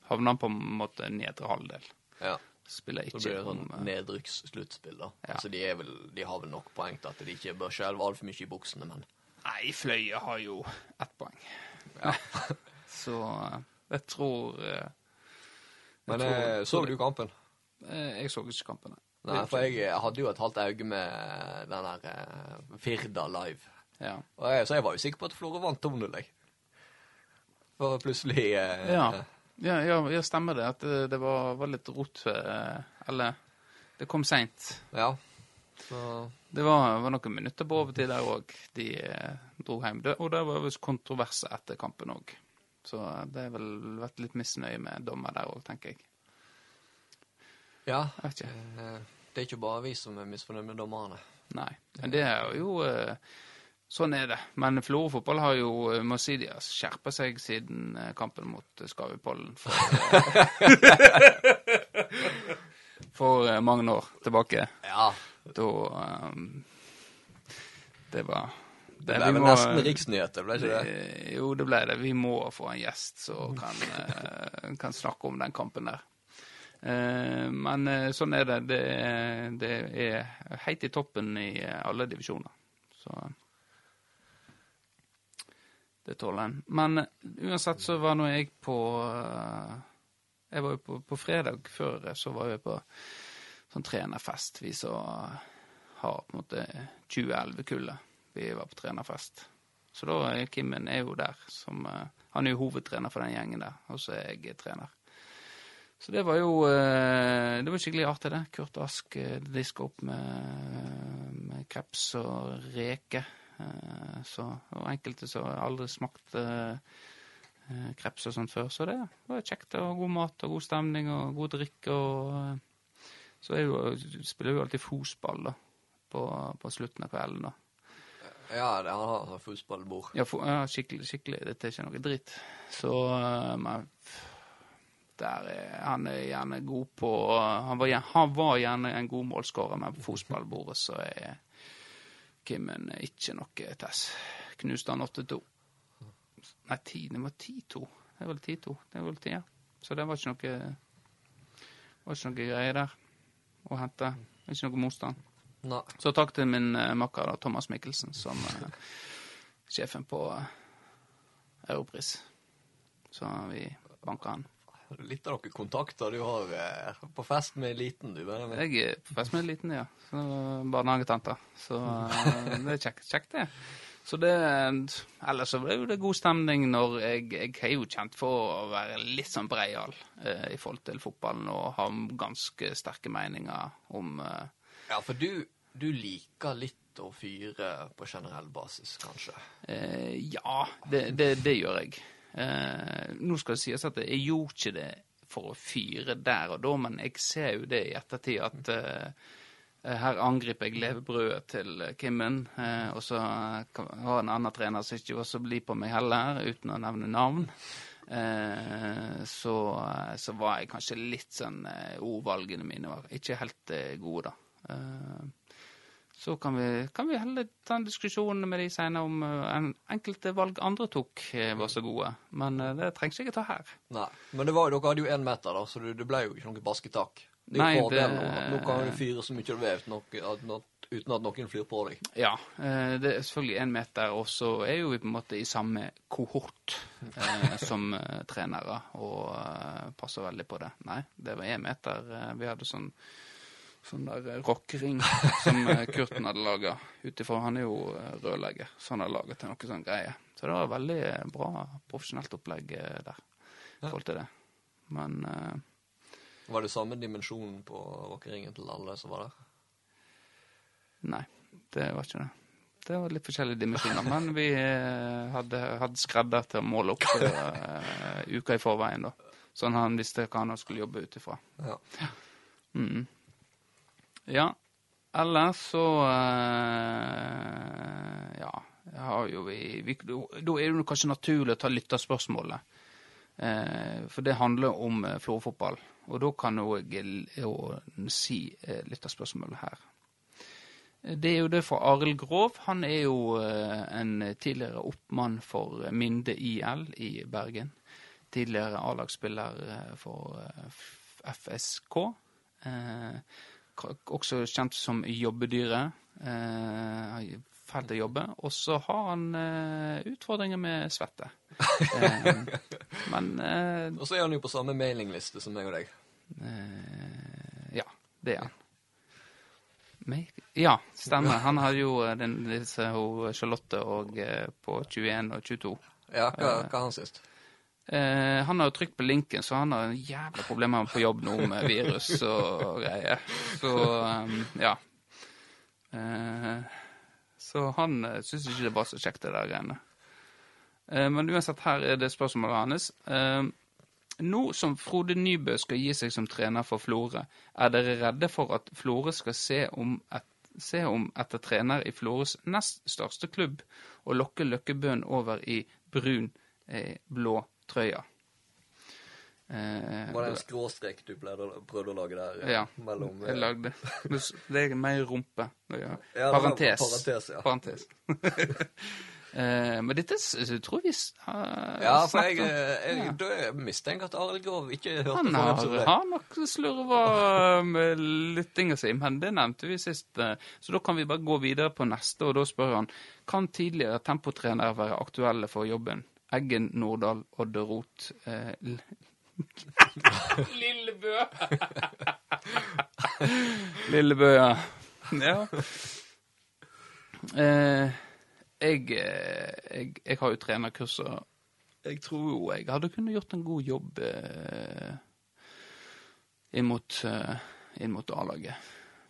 havner han på en måte nedre halvdel. Ja. Spiller Så blir det sånn nedrykkssluttspill, da. Ja. Altså, de, vel, de har vel nok poeng til at de ikke bør skjelve altfor mye i buksene, men Nei, Fløye har jo ett poeng. *laughs* så eh, jeg tror jeg Men tror- eh, så du kampen? eh, Jeg så ikke kampen. nei. Nei, for jeg eh, hadde jo et halvt øye med den der eh, Firda live. Ja. Jeg, så jeg var jo sikker på at Florø vant 2-0, jeg. For plutselig eh, Ja. Ja, ja, ja, stemmer det. At det, det var, var litt rot eh, Eller det kom seint. ja. Så Det var, var noen minutter på overtid der òg. De eh, dro hjem. Det, og det var visst kontroverser etter kampen òg. Så det har vel vært litt misnøye med dommer der òg, tenker jeg. ja. Jeg. Eh, det er ikke bare vi som er misfornøyd med dommerne. Nei. Men det er jo eh, Sånn er det. Men Florø fotball har jo eh, må si de har skjerpa seg siden kampen mot Skavipollen for, *laughs* for mange år tilbake. Ja. Da um, Det var Det det ble må- nesten riksnyheter, ble ikke det? det- Jo, det ble det. Vi må få en gjest som kan, eh, kan snakke om den kampen der. Eh, Men eh, sånn er det. Det, det er helt i toppen i eh, alle divisjoner. Så det tåler en. Men eh, uansett så var nå jeg på eh, Jeg var jo på, på fredag før eh, så var jeg på sånn trenerfest. Vi som har på en måte 2011-kullet. Vi var på trenerfest. Så da Kimmen er jo der. Som, eh, han er jo hovedtrener for den gjengen der, og så er jeg trener. Så det var jo eh, Det var skikkelig artig, det. Kurt Ask eh, diska opp med, med kreps og reke. Eh, Så, og enkelte som aldri smakte kreps og sånt før. Så det var kjekt. og god mat og god stemning og god drikke. og Så jo, spiller vi alltid fotball da, på, på slutten av kvelden. da. Ja, det, han har fotballbord. Ja, for, ja skikkelig, skikkelig. Dette er ikke noe dritt. Så eh, men, er, Han er gjerne god på han var, han var gjerne en god målskårer, men på fotballbordet så er Kimmen ikke noe tess. Knuste han 8-2. Nei, 10, det var 10-2. Det er vel 10-2. Det er vel 10, ja. Så det var ikke noe var ikke noe greie der å hente. Ikke noe motstand. Nei. Så takk til min uh, makker Thomas Mikkelsen, som er sjefen på uh, Europris. Så vi banka han. Litt av noen kontakter du har uh, på fest med eliten, du. Benjamin. Jeg er på fest med eliten, ja. Så barnehagetante. Så det er kjekt, kjekt det. Så det Ellers så ble jo det god stemning når jeg Jeg er jo kjent for å være litt sånn breial eh, i forhold til fotballen og ha ganske sterke meninger om eh, Ja, for du, du liker litt å fyre på generell basis, kanskje? Eh, ja, det, det, det gjør jeg. Eh, nå skal det sies at jeg gjorde ikke det for å fyre der og da, men jeg ser jo det i ettertid at eh, Her angriper jeg levebrødet til Kimmen, eh, og så har en annen trener som ikke var så blid på meg heller, uten å nevne navn. Eh, så, så var jeg kanskje litt sånn eh, Ordvalgene mine var ikke helt eh, gode, da. Eh, så kan vi, kan vi heller ta en diskusjon med de senere om eh, en, enkelte valg andre tok, eh, var så gode. Men det trengs ikke ta her. Nei. Men det var, dere hadde jo én meter, da, så det, det ble jo ikke noe basketak. Det er jo fordelen det- nå. Nå kan du fyre så mye du vil uten, noe- uten at noen flyr på deg. Ja, det er selvfølgelig én meter, og så er jo vi på en måte i samme kohort eh, *laughs* som trenere og passer veldig på det. Nei, det var én meter. Vi hadde sånn, sånn der eh, rockering som eh, Kurten hadde laga. Utifra Han er jo rødlegger, rørlegger, så han har laga til noe sånn greie. Så det var veldig eh, bra profesjonelt opplegg eh, der i forhold til det. Men uh, Var det samme dimensjonen på rockeringen til alle som var der? Nei, det var ikke det. Det var litt forskjellige dimensjoner, men vi eh, hadde, hadde skredder til å måle opp uh, uka i forveien, da. Sånn han visste hva han skulle jobbe ut ifra. Ja. Mm. Ja, ellers så eh, Ja, vi, vi Da er det kanskje naturlig å ta lytterspørsmålet. Eh, for det handler om eh, Florø-fotball. Og da kan jeg jo si eh, lytterspørsmålet her. Det er jo det fra Arild Grov. Han er jo eh, en tidligere oppmann for Minde IL i Bergen. Tidligere A-lagsspiller eh, for eh, FSK. Eh, også kjent som jobbedyret. Eh, fælt å jobbe. Og så har han eh, utfordringer med svette. Eh, men eh, Og så er han jo på samme mailingliste som meg og deg. Ja, det er han. Ja, stemmer. Han hadde jo den, disse Charlotte og på 21 og 22. Ja, hva, hva han han sist? Eh, han har jo trykt på linken, så han har jævla problemer på jobb nå med virus og greier. Så um, ja. Eh, så han uh, ikke det var så kjekt, det der greiene. Eh, men uansett, her er det spørsmålet hans. Nå som Frode Nybø skal gi seg som trener for Florø, er dere redde for at Florø skal se om, et, se om etter trener i Florøs nest største klubb, og lokke Løkkebøen over i brun, blå trøya? Eh, Var det en skråstrek du prøvde å lage der? ja, Mellom jeg lagde Det er mer rumpe. Ja. Parentes. parentes, ja. Parentes. *laughs* eh, men dette tror jeg vi har Ja, for jeg, jeg, om. jeg, Ja. da mistenker at Arild Grov ikke hørte Han på Han har nok slurva med lyttinga si, men det nevnte vi sist. eh, Så da kan vi bare gå videre på neste, og da spør han kan tidligere tempotrenere være aktuelle for jobben. Eggen, Nordahl, Odde Rot eh, *laughs* Lillebø! Lillebø, *laughs* ja. ja. Eh, jeg, eh, jeg, jeg har jo trenerkurser. Jeg tror jo jeg hadde kunnet gjort en god jobb eh, inn mot, eh, mot A-laget.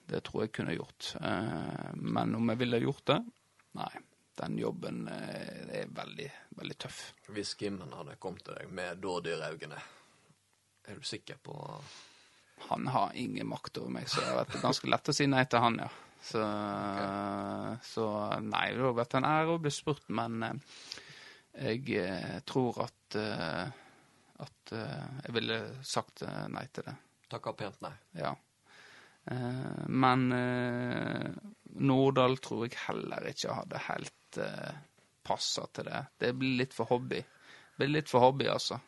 Det tror jeg kunne gjort. Eh, men om jeg ville gjort det? Nei. Den jobben eh, er veldig, veldig tøff. Hvis Kimmen hadde kommet til deg med dådyrøynene, er du sikker på Han har ingen makt over meg, så det har vært ganske lett å si nei til han, ja. Så, så nei, det har vært en ære å bli spurt, men eh, jeg eh, tror at at jeg ville sagt nei til det. Takka pent nei. Ja. Men eh, Nordahl tror jeg heller ikke hadde helt uh, passa til det. Det blir litt for hobby. Det blir litt for hobby, altså.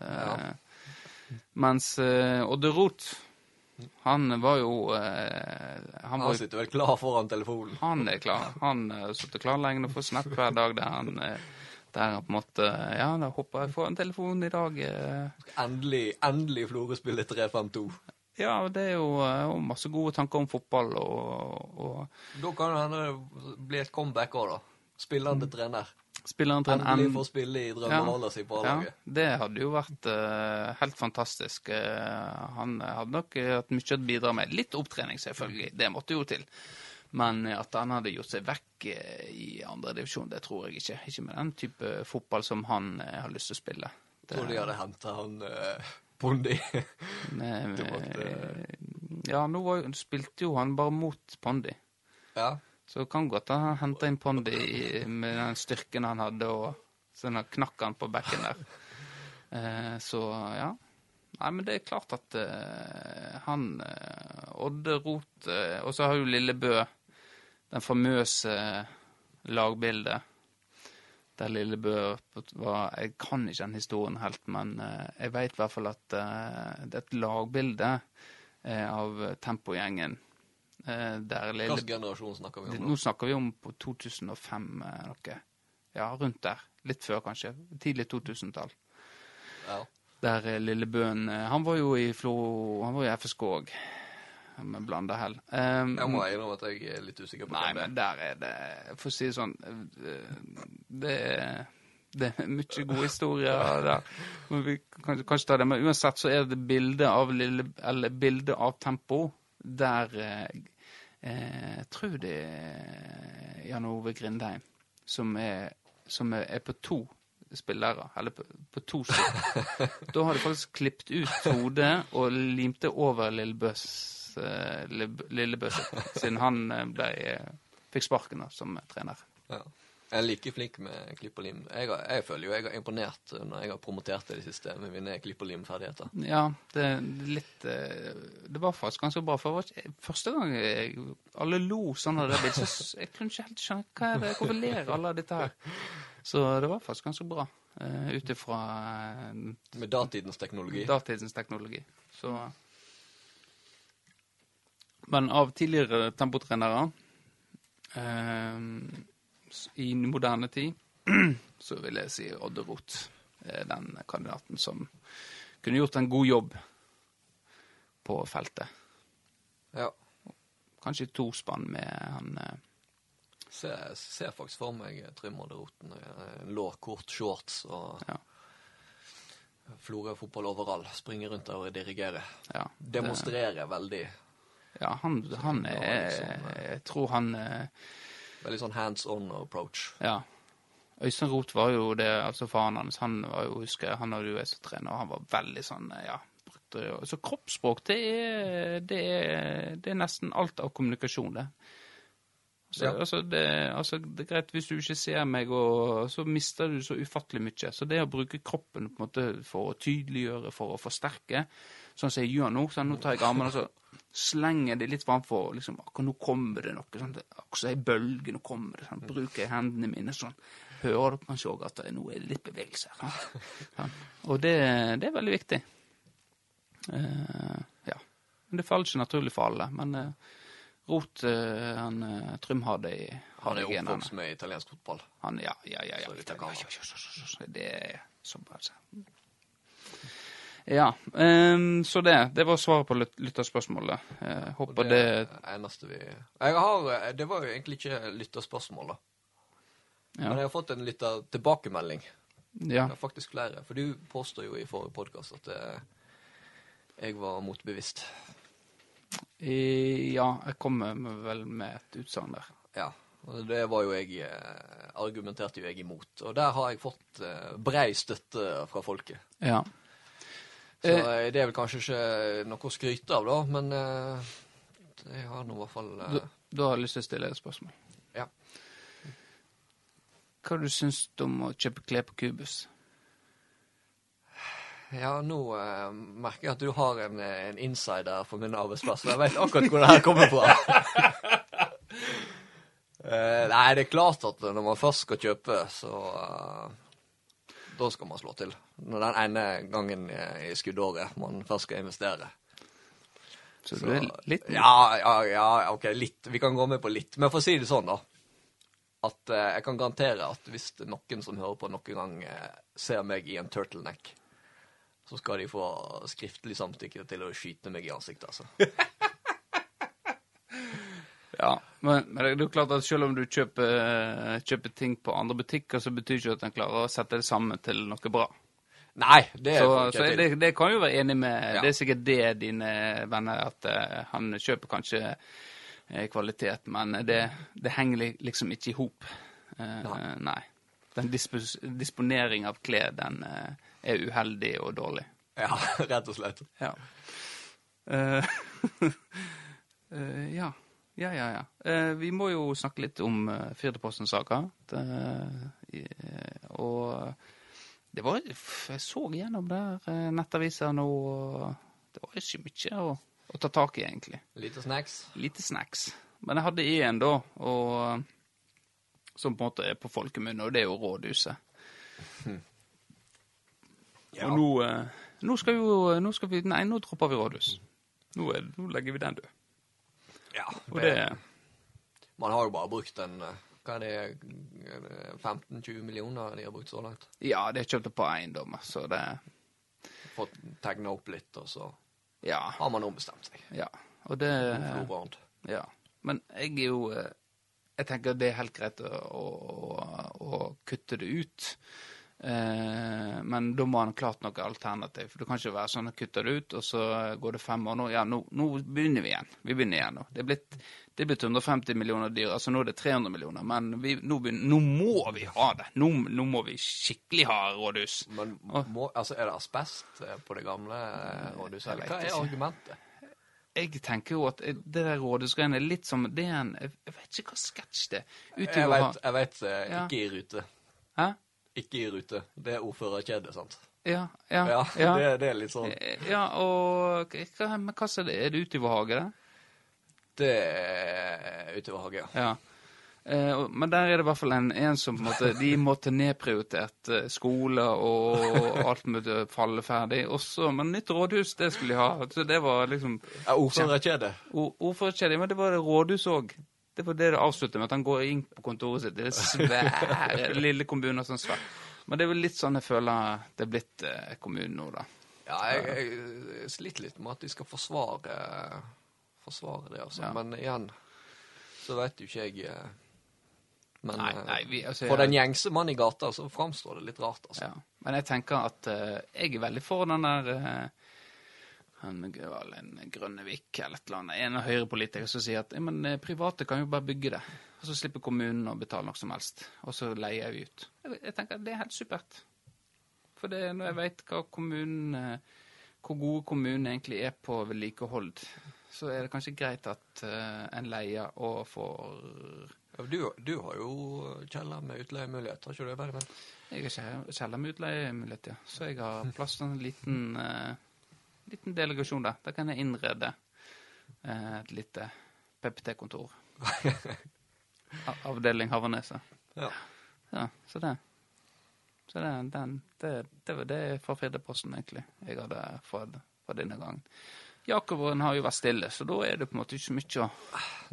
Eh, Mens uh, Odde Roth, han var jo eh, Han var sitter vel klar foran telefonen. han er klar. Han har sitter klar lenge og får snap hver dag der han eh, der han på en måte Ja, da håper jeg får en telefon i dag. eh. Endelig, endelig Florø-spillet 3-5-2. Ja, det er jo jo masse gode tanker om fotball og, og Da kan det hende det blir et comeback òg, da. Spillende trener. spilleren til en Endelig får spille i drømmerolla si på A-laget. det hadde jo vært uh, helt fantastisk. Uh, han hadde nok eh, hatt mye å bidra med. Litt opptrening, selvfølgelig. Det måtte jo til. Men at han hadde gjort seg vekk i andredivisjon, det tror jeg ikke. Ikke med den type fotball som han har lyst til å spille. Det, Tror de hadde henta han Bondi. *laughs* *laughs* måtte- Ja, nå var, spilte jo han bare mot Pondi. Ja. Så kan godt han henta inn Pondi med den styrken han hadde, og at knakk han på bekken der. Eh, så ja. Nei, men det er klart at eh, han eh, Odde Rot Og så har jo Lillebø den famøse lagbildet der Lillebø var Jeg kan ikke den historien helt, men jeg vet i hvert fall at det er et lagbilde av Tempogjengen. Hvilken generasjon snakker vi om Nå nå? snakker vi om på 2005 eh, noe. Ja, rundt der. Litt før, kanskje. Tidlig 2000-tall. Ja. Der Lillebøen eh, Han var jo i Flo... Han var i FSK òg, med blanda hell. Um, Jeg må innrømme at jeg er litt usikker på Nei, det er. men der er det For å si det sånn eh, Det er, det er mye gode historier der. Men vi kan kanskje ta det, men uansett så er det bilde av lille Eller bilde av Tempo der eh, eh, Jeg tror det er Jan Ove Grindheim som er, som er, på to spillere, eller på, på to spillere. *laughs* da har de faktisk klippet ut hodet og limt det over Lillebøs eh, Lillebøs, siden han eh, ble, fikk sparken da, som trener. Ja. Jeg er like flink med klipp og lim. Jeg, har, jeg føler jo jeg har imponert når jeg har promotert det i det siste med mine klipp og lim-ferdigheter. Ja, det er litt eh, Det var faktisk ganske bra. For var første gang jeg, alle lo sånn av det bildet, så jeg kunne ikke helt skjønne hva er det, hvorfor ler alle av dette her. Så det var faktisk ganske bra, uh, ut ifra eh, Med datidens teknologi. datidens teknologi. Så Men av tidligere tempotrenere s- i moderne tid, *clears throat* så vil jeg si Odde Roth er den kandidaten som kunne gjort en god jobb på feltet. Ja. Kanskje to spann med han eh, Ser, ser faktisk for meg Trym Odde Roten. eh, Lå kort shorts og Ja. Florø fotball overall. Springer rundt der og dirigerer. Ja, Demonstrerer veldig. ja han, han er liksom, eh. Jeg tror han eh, Veldig sånn hands on approach. Ja. Øystein Roth var jo det, altså faren hans, han var jo, husker jeg, han hadde jo jeg som trener, og han var veldig sånn, ja brukte. Så kroppsspråk, det er, det er, det er nesten alt av kommunikasjon, det. Altså, Ja. altså, det, altså, det er greit hvis du ikke ser meg, og så mister du så ufattelig mye. Så det å bruke kroppen på en måte for å tydeliggjøre, for å forsterke, sånn som jeg gjør nå, sånn, nå tar jeg armene og så slenger det litt framfor, liksom, akkurat nå kommer det noe, sånn, akkurat ei bølge, nå kommer det, sånn, bruker jeg hendene mine sånn, hører du kanskje òg at det, nå er det litt bevegelse her. Ja. Og det, det er veldig viktig. Uh, ja. Men det faller ikke naturlig for alle, men uh, Rot, uh, han eh, Trym har det i Han er oppvokst med italiensk fotball. Han, ja, ja, ja. ja. Ja, ja, ja, ja, ja, Det er så bra. Ja, Um, så det. Det var svaret på lyt- lytterspørsmålet. Eh, håper det det, eneste vi jeg har, Det var jo egentlig ikke lytterspørsmål, da. Ja. Men jeg har fått en lytter tilbakemelding. Ja. Det er faktisk flere. For du påstår jo i forrige podkast at eh, jeg var motbevisst. I, ja, jeg kommer vel med et utsagn der. Ja. Det var jo jeg eh, Argumenterte jo jeg imot. Og der har jeg fått eh, brei støtte fra folket. Ja. Så Eh. eh, det er vel kanskje ikke noe å skryte av, da, men eh, jeg har nå i hvert fall eh, Da, da har lyst til å stille et spørsmål. Ja. Hva du syns du om å kjøpe klær på Kubus? Ja, nå eh, merker jeg at du har en, eh, en insider for min arbeidsplass. og Jeg vet akkurat hvor det her kommer fra. *laughs* Eh, nei, det er klart at når man først skal kjøpe, så eh, Da skal man slå til. Når den ene gangen i skuddåret man først skal investere. Så, du er litt Ja, ja, ja, ok, litt. Vi kan gå med på litt. Men for å si det sånn, da. At eh, jeg kan garantere at hvis noen som hører på noen gang eh, ser meg i en turtleneck, så skal de få skriftlig samtykke til å skyte meg i ansiktet, altså. *laughs* Ja, men, men det er jo klart at selv om du kjøper, kjøper ting på andre butikker, så betyr ikke at en klarer å sette det sammen til noe bra. Nei, det Så, så jeg det, det kan jo være enig med Ja. Det er sikkert det dine venner at uh, han kjøper kanskje uh, kvalitet, men det, det henger li- liksom ikke i hop. Uh, Nei. Den dispos disponering av klær, den er uheldig og dårlig. Ja, *laughs* rett og slett. Ja. *laughs* Ja. Ja, ja, ja. Eh, vi må jo snakke litt om uh, Firdaposten-saka. Eh, og det var Jeg så gjennom der uh, nettaviser nå, og det var ikke mye å, å ta tak i, egentlig. Lite snacks. Lite snacks. Men jeg hadde én, da, og, som på en måte er på folkemunne, og det er jo Rådhuset. Ja. Og nå, eh, nå skal vi jo nå skal vi, Nei, nå dropper vi rådhus. Nå, er, nå legger vi den død. Ja, Og det Man har jo bare brukt en eh, Hva er det, er 15-20 millioner de har brukt så langt? Ja, det er kjøpt på eiendommer, så det Fått tegna opp litt, og så Ja. har man ombestemt seg. ja. Og det Florbrand. Ja. Men jeg er jo eh, Jeg tenker det er helt greit å, å, å kutte det ut. Eh, men da må han klart noe alternativ. For det kan ikke være sånn at kutter det ut, og så går det fem år. Nå, ja, nå, nå begynner vi igjen. Vi begynner igjen nå. Det er blitt, det er blitt 150 millioner dyr. Altså nå er det 300 millioner. Men vi, nå, begynner, nå må vi ha det. Nå, nå må vi skikkelig ha rådhus. Men må, altså, er det asbest eh, på det gamle eh, rådhuset? Eller hva er argumentet? Jeg tenker jo at det der rådhusgreiene er litt som Det er en Jeg vet ikke hva sketsj det er. Jeg vet, jeg vet eh, Ja. ikke i rute. Hæ? Ikke i rute. Det er ordførerkjede, sant? Ja, ja, Ja, ja. Det, det er litt sånn. Ja, og hva, men hva er det? Er det utoverhage, det? Det er utover hage, ja. Ja. Eh, men der er det i hvert fall en, en som på en måte, De måtte nedprioritert eh, skole og alt måtte falle ferdig. Også, men nytt rådhus, det skulle de ha. Så det var liksom Ja, Ordførerkjede. Ordførerkjedet, men det var det rådhus òg. Det var det det avsluttet med, at han går inn på kontoret sitt. Det er svære *laughs* lille kommuner sånn svært. Men det er vel litt sånn jeg føler det er blitt eh, kommunen nå, da. Ja, jeg, jeg sliter litt med at de skal forsvare, forsvare det, altså. Ja. Men igjen så vet jo ikke jeg eh, Men Nei, eh, nei, vi, altså, for den gjengse mann i gata så framstår det litt rart, altså. Ja. Men jeg tenker at eh, jeg er veldig for den der uh, han en Grønnevik eller et eller annet, en av høyrepolitiker som sier at ja, men eh, private kan jo bare bygge det, og så slipper kommunen å betale noe som helst, og så leier vi ut. Jeg, jeg tenker at det er helt supert. For det, når jeg vet hva kommunen, eh, hvor gode kommunen egentlig er på vedlikehold, så er det kanskje greit at uh, en leier og får Ja, Du, du har jo kjeller med utleiemuligheter, har ikke du det? Jeg har kjeller med utleiemulighet, ja. Så jeg har plass til en liten, eh, liten delegasjon da. Da kan jeg innrede eh, et lite PPT-kontor. *laughs* Avdeling Haverneset. Ja. Ja, så det. Så det, den, det, det var det fra Firdaposten, egentlig, jeg hadde fått fra denne gangen. Jakoberen har jo vært stille, så da er det på en måte ikke så mye å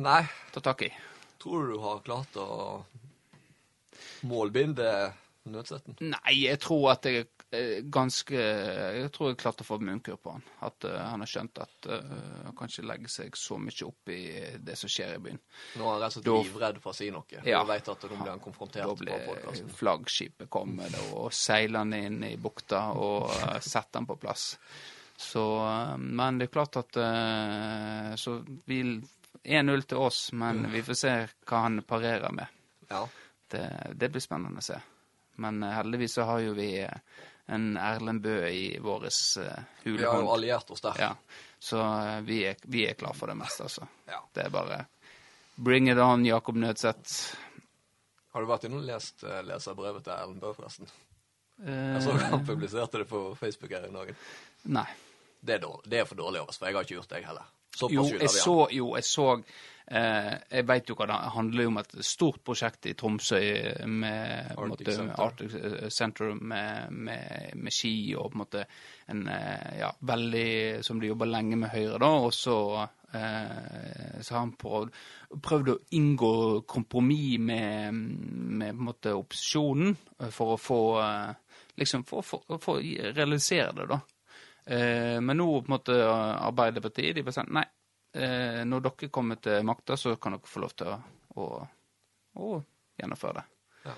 Nei, ta tak i. tror du du har klart å målbinde Nødsetten? Nei, jeg tror at jeg ganske Jeg tror jeg klarte å få munnkur på han. At uh, han har skjønt at uh, han kan ikke legge seg så mye opp i det som skjer i byen. Nå er han rett og slett livredd for å si noe. Ja. Du vet at nå blir han konfrontert Da på blir podkasten. flaggskipet kommer da, og seiler han inn i bukta og uh, setter han på plass. Så, eh, men det er klart at eh, Så vi 1-0 til oss, men vi får se hva han parerer med. Ja. Det, det blir spennende å se. Men eh, heldigvis så har jo vi eh, en Erlend Bø i vår uh, Vi har jo alliert oss der. Ja, så eh, vi er, vi er klar for det meste, altså. Ja. Det er bare bring it on, Jakob Nødseth. Har du vært inne og lest uh, leserbrevet til Erlend Bøe, forresten? Uh, Jeg så han publiserte det på Facebook her i dag. nei. Det er, dårlig. det er for dårlig av oss, for jeg har ikke gjort det, jeg heller. Såpass Jo, jeg så, jo, jeg så eh, Jeg vet jo hva det handler om, et stort prosjekt i Tromsø med Arctic måte, Center. Arctic eh, Center med, med, med ski og på en måte en eh, ja, veldig Som de jobber lenge med Høyre, da. Og så, eh, så har han prøvd, prøvd å inngå kompromiss med, med på en måte opposisjonen eh, for å få eh, Liksom for, for, for å realisere det, da. Eh, men nå på en måte Arbeiderpartiet de bare sier nei, eh, når dere kommer til makta, så kan dere få lov til å, å, å gjennomføre det. Ja.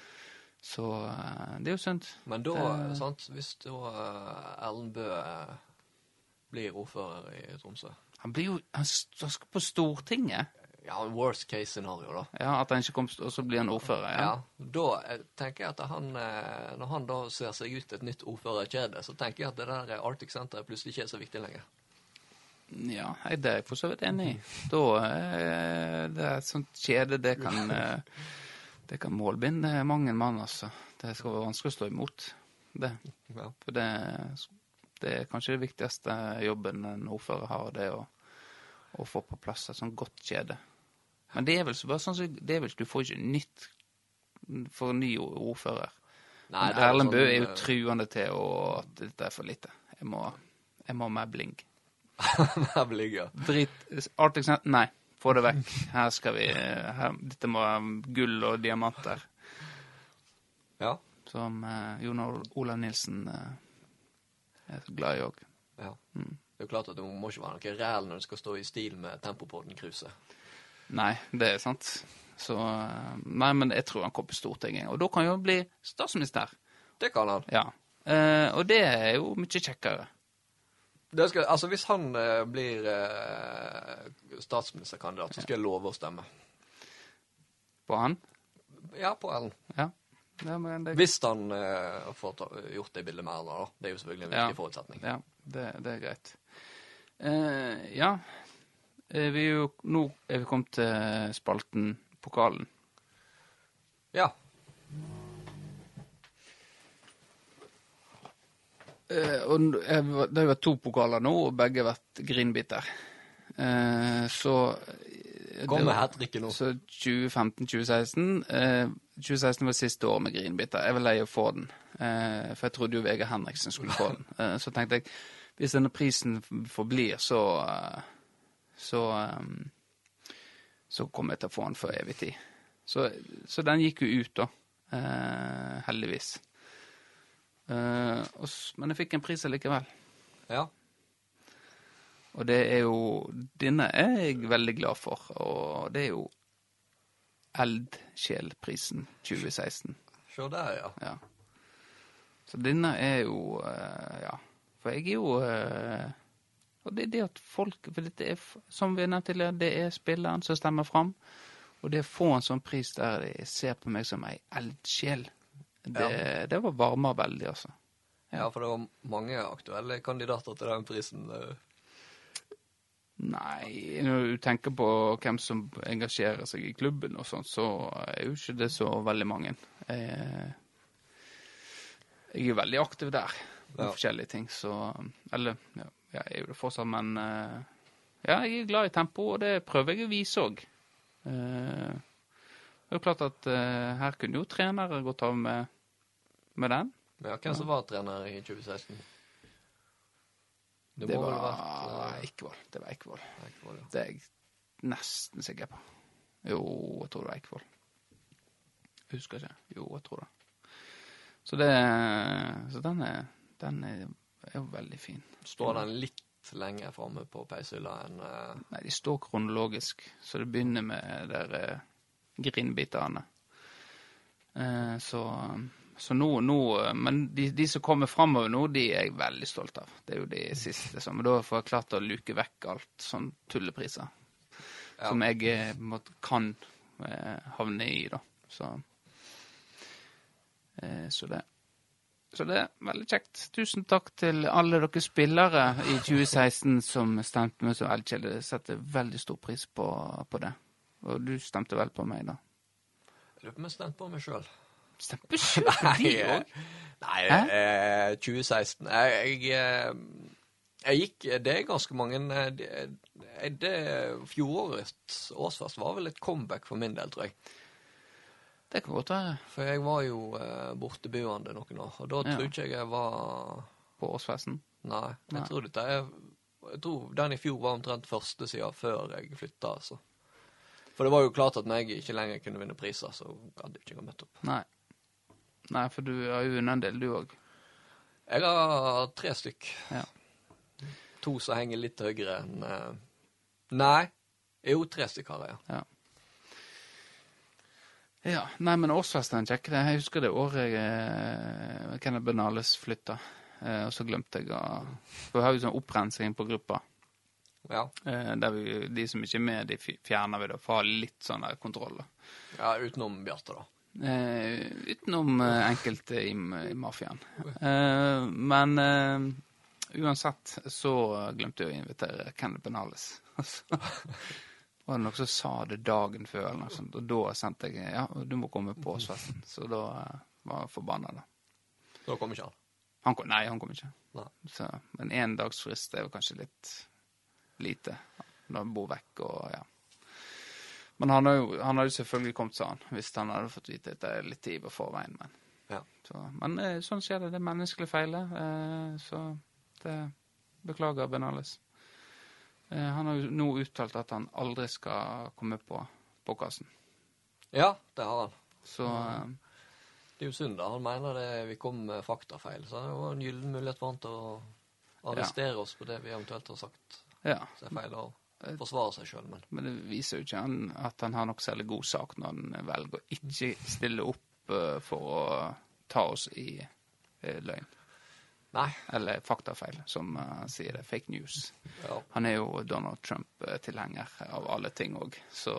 Så eh, det er jo synd. Men da, Det- sant, hvis da uh, Erlend Bøe eh, blir ordfører i Tromsø Han blir jo Han skal på Stortinget. Ja, worst case scenario, da. Ja, At han ikke kom, og så blir han ordfører. Ja, Ja. Da eh, tenker jeg at han, eh, når han da ser seg ut et nytt ordførerkjede, så tenker jeg at det der Arctic Center plutselig ikke er så viktig lenger. Ja, jeg- det er jeg for så vidt enig i. Da eh, Det er et sånt kjede, det kan eh, Det kan målbinde mange mann, altså. Det skal være vanskelig å stå imot det. For det, det er kanskje det viktigste jobben en ordfører har, det å, å få på plass et sånt godt kjede. Men det er vel så bare sånn som det er vel, Du får ikke nytt for ny ordfører. Nei, er Erlend Bøe sånn, er jo eh, truende til å, at dette er for lite. Jeg må, jeg må ha mer bling. *laughs* Der ja. Drit Arctic Cent, nei. Få det vekk. Her skal vi her, Dette må gull og diamanter. Ja. Som eh, Jon Olav Nilsen eh, er så glad i òg. ja. Mm. Det er jo klart at det må ikke være noe ræl når det skal stå i stil med Tempopodden-cruiset. Nei, det er sant. Så eh, Nei, men jeg tror han kommer på Stortinget. Og da kan han jo bli statsminister. Det kan han. Ja. Eh, og det er jo mye kjekkere. Det skal, altså Hvis han eh, blir eh, statsministerkandidat, så skal jeg love å stemme. På han. Ja, på Ellen. Ja. ja men det, Hvis han eh, får ta, gjort det bildet med Erna, da. Det er jo selvfølgelig en Ja. viktig forutsetning. Ja, det, det er greit. Eh, ja. Vi er jo, nå er vi kommet til spalten Pokalen. Ja. Og jeg det har vært to pokaler nå, og begge har vært grinbiter. Eh, så eh, Kom med hat tricket nå. Så 2015-2016 eh, 2016 var siste året med grinbiter. Jeg var lei av å få den, eh, for jeg trodde jo Vegard Henriksen skulle få den. *laughs* Eh, så tenkte jeg hvis denne prisen forblir, så eh, så eh, så kommer jeg til å få den for evig tid. Så, så den gikk jo ut, da. Eh, heldigvis. Eh, men jeg fikk en pris allikevel. Ja. Og det er jo Denne er jeg veldig glad for, og det er jo Eldsjelprisen 2016. Se der, ja. Ja. Så denne er jo eh, Ja. For jeg er jo eh, Og det er det at folk For dette er, som vi nevnte tidligere, det er spilleren som stemmer fram. Og det å få en sånn pris der de ser på meg som ei eldsjel, det, det var varma veldig, altså. Ja, for det var mange aktuelle kandidater til den prisen. eh. Nei, når du tenker på hvem som engasjerer seg i klubben og sånn, så er jo ikke det så veldig mange. Jeg, jeg er veldig aktiv der, med Ja. forskjellige ting, så Eller, ja, jeg er jo det fortsatt, men eh, Ja, jeg er glad i tempo, og det prøver jeg å vise òg. det er jo klart at eh, her kunne jo trenere gått av med, med den. Ja, hvem som var trener i 2016? Det, det var vært, eh, Eikvoll. Det var Eikvoll. Eikvoll, ja. Det er jeg nesten sikker på. Jo, jeg tror det var Eikvoll. Husker ikke. Jo, jeg tror det. Så det Så den er, den er, er jo veldig fin. Står den litt lenger framme på peishylla enn uh... Nei, de står kronologisk, så det begynner med der uh, grindbitene. Uh, så så nå, nå eh, Men de, de som kommer framover nå, de er jeg veldig stolt av. Det er jo de siste Liksom. Men da får jeg klart å luke vekk alt sånn tullepriser. Ja. Som jeg eh, måte kan eh, havne i, da. Så eh, Så det så det er veldig kjekt. Tusen takk til alle dere spillere i 2016 som stemte meg som eldsjel. Jeg setter veldig stor pris på, på det. Og du stemte vel på meg, da? Jeg lurer på om jeg stemte på meg sjøl. Stemte sjøl på de òg? Nei, eh, 2016 jeg, jeg, eh, jeg gikk Det er ganske mange eh, det, det, Fjorårets årsfest var vel et comeback for min del, tror jeg. Det kan godt være. For jeg var jo eh, borteboende noen år, og da Ja. tror ikke jeg jeg var På årsfesten. Nei, jeg Nei. tror dette er Jeg tror den i fjor var omtrent første sida før jeg flytta, altså. For det var jo klart at når jeg ikke lenger kunne vinne priser, så hadde jeg ikke møtt opp. Nei. Nei, for du har jo vunnet en del, du òg. Jeg har tre stykk. Ja. To som henger litt høyere enn eh, Nei. Jo, tre stykker har jeg. Ja. ja. Nei, men årsfesten er kjekk. Jeg husker det året jeg eh, Kenneth Benales flytta. Eh, og så glemte jeg å For vi har jo sånn opprensing på gruppa. Ja. Eh, der vi, de som ikke er med, de fjerner vi da, for å ha litt sånn der kontroll. da. ja utenom Bjarte, da. Eh, utenom eh, enkelte i, i mafiaen. Eh, men uansett så glemte jeg å invitere Kenneth Benales. *laughs* Var det noen som sa det dagen før, eller noe sånt, og da sendte jeg ja, du må komme på årsfesten. Så da var jeg forbanna, da. Da kommer ikke han. Han kom, nei, han kom ikke. Så, men én dags frist er jo kanskje litt lite når han bor vekk og ja. Men han hadde jo selvfølgelig kommet, sa han, hvis han hadde fått vite at det er litt tid på forveien. Men, Ja. så, men eh, sånn skjer det. Det er menneskelige feiler. Eh, så det beklager Benales. Eh, han har jo nå uttalt at han aldri skal komme på podkasten. Ja, det har han. Så eh, Det er jo synd, da. Han mener det vi kom med faktafeil, så det var en gyllen mulighet for han til å arrestere oss på det vi eventuelt har sagt ja. som er feil, og forsvare seg sjøl, men Men det viser jo ikke han at han har nok særlig god sak når han velger å ikke stille opp eh, for å ta oss i eh, løgn. Nei. Eller faktafeil, som eh, sier det. Fake news. Ja. Han er jo Donald Trump-tilhenger av alle ting òg, så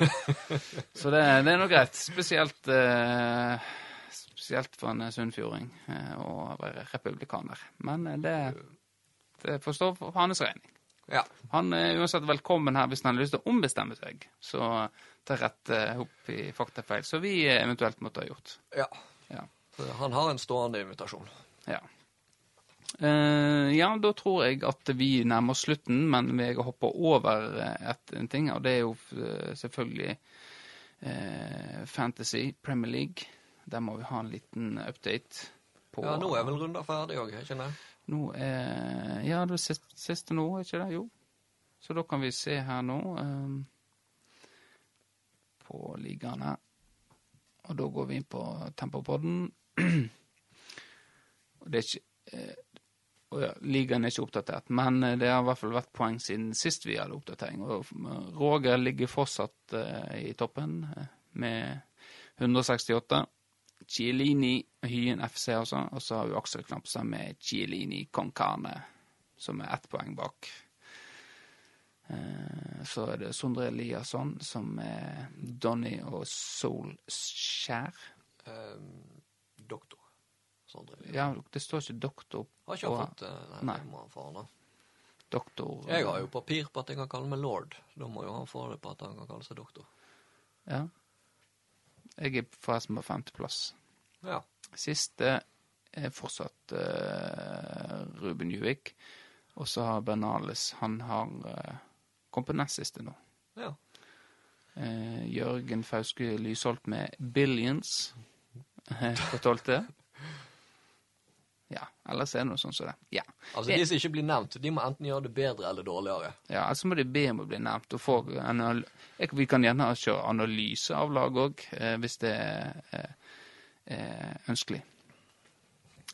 *laughs* Så det, det er nå greit. Spesielt eh, Spesielt for en sunnfjording eh, å være republikaner. Men eh, det, det får stå for hans regning. Ja. Han er uansett velkommen her hvis han har lyst til å ombestemme seg. Så ta rett eh, opp i faktafeil, som vi eh, eventuelt måtte ha gjort. ja. Ja. Han har en stående invitasjon. Ja. Uh, ja, da tror jeg at vi nærmer oss slutten, men jeg hopper over et, en ting, og det er jo selvfølgelig uh, Fantasy Premier League. Der må vi ha en liten update på Ja, nå er vel runda ferdig òg, ikke det? Nå er Ja, det var siste, nå, er ikke det? Jo. Så da kan vi se her nå um, på ligaene. Og da går vi inn på Tempopodden. *clears throat* Og det er ikke eh, og ja, Ligaen er ikke oppdatert, men eh, det har i hvert fall vært poeng siden sist vi hadde oppdatering. Og eh, Roger ligger fortsatt eh, i toppen eh, med 168. Chiellini Hyen FC altså. og så har vi Aksel Knapstad med Chiellini Konkane, som er ett poeng bak. Eh, Så er det Sondre Eliasson som er Donny og Solskjær. Um, doktor. Sondre. Ja, det står ikke doktor Har ikke han fått det, Nei, Nei. det må han få, da. doktor. Jeg har jo papir på at jeg kan kalle meg lord. Da må jo han få det på at han kan kalle seg doktor. Ja. Jeg er forresten på femteplass. Ja. Siste er fortsatt uh, Ruben Juvik. Og så har Bernales Han har uh, kommet på nest siste nå. ja. Uh, Jørgen Fauske Lysholt med 'Billions' *laughs* på tolvte. Ja, ellers er det noe sånn som det. Ja. Altså, de som ikke blir nevnt, de må enten gjøre det bedre eller dårligere. Ja, altså må de be om å bli nevnt. Og få vi kan gjerne kjøre analyse av lag òg, eh, hvis det er eh, eh, ønskelig.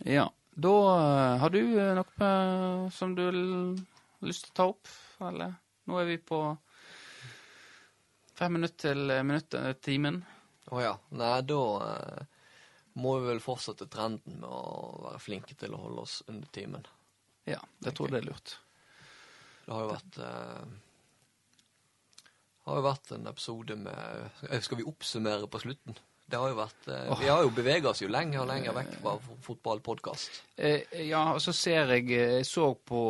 Ja. Da har du noe som du har lyst til å ta opp, eller? Nå er vi på fem minutter til minuttet, timen. Å ja. Nei, da må vi vel fortsette trenden med å være flinke til å holde oss under timen. Ja, det tror jeg det er lurt. Det har jo vært eh, har jo vært en episode med eh, Skal vi oppsummere på slutten? Det har jo vært eh, Vi har jo bevega oss jo lenger og lenger vekk fra fo- fotballpodkast. Eh, ja, og så ser jeg eh, Jeg så på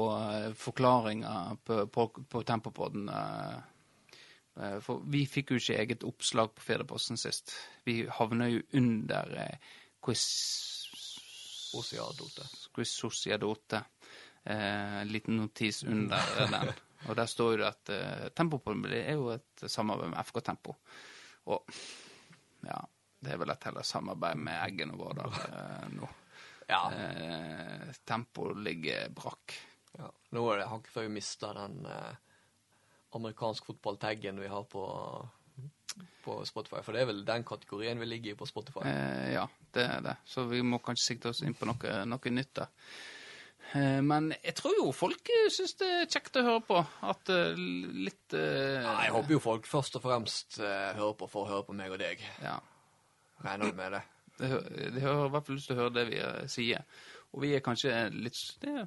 forklaringa på, på, på Tempopodden. Eh, eh, for vi fikk jo ikke eget oppslag på Federposten sist. Vi havna jo under eh. Quiz Sociadote. Eh, liten notis under *laughs* den. Og der står det at eh, det er jo et samarbeid med FK Tempo. Og ja, det er vel et heller samarbeid med Eggen og Vårdal eh, nå. *laughs* Ja. Eh, tempo ligger brakk. ja. Nå er det hakket før vi mister den eh, amerikansk fotball-taggen vi har på, på Spotify. For det er vel den kategorien vi ligger i på Spotify. Eh, ja, det er det. Så vi må kanskje sikte oss inn på noe, noe nytt der. Eh, men jeg tror jo folk eh, syns det er kjekt å høre på. At eh, litt eh, Ja, jeg håper jo folk først og fremst eh, hører på for å høre på meg og deg. Ja. Regner du med det? De, har i hvert fall lyst til å høre det vi sier. Og vi er kanskje litt det,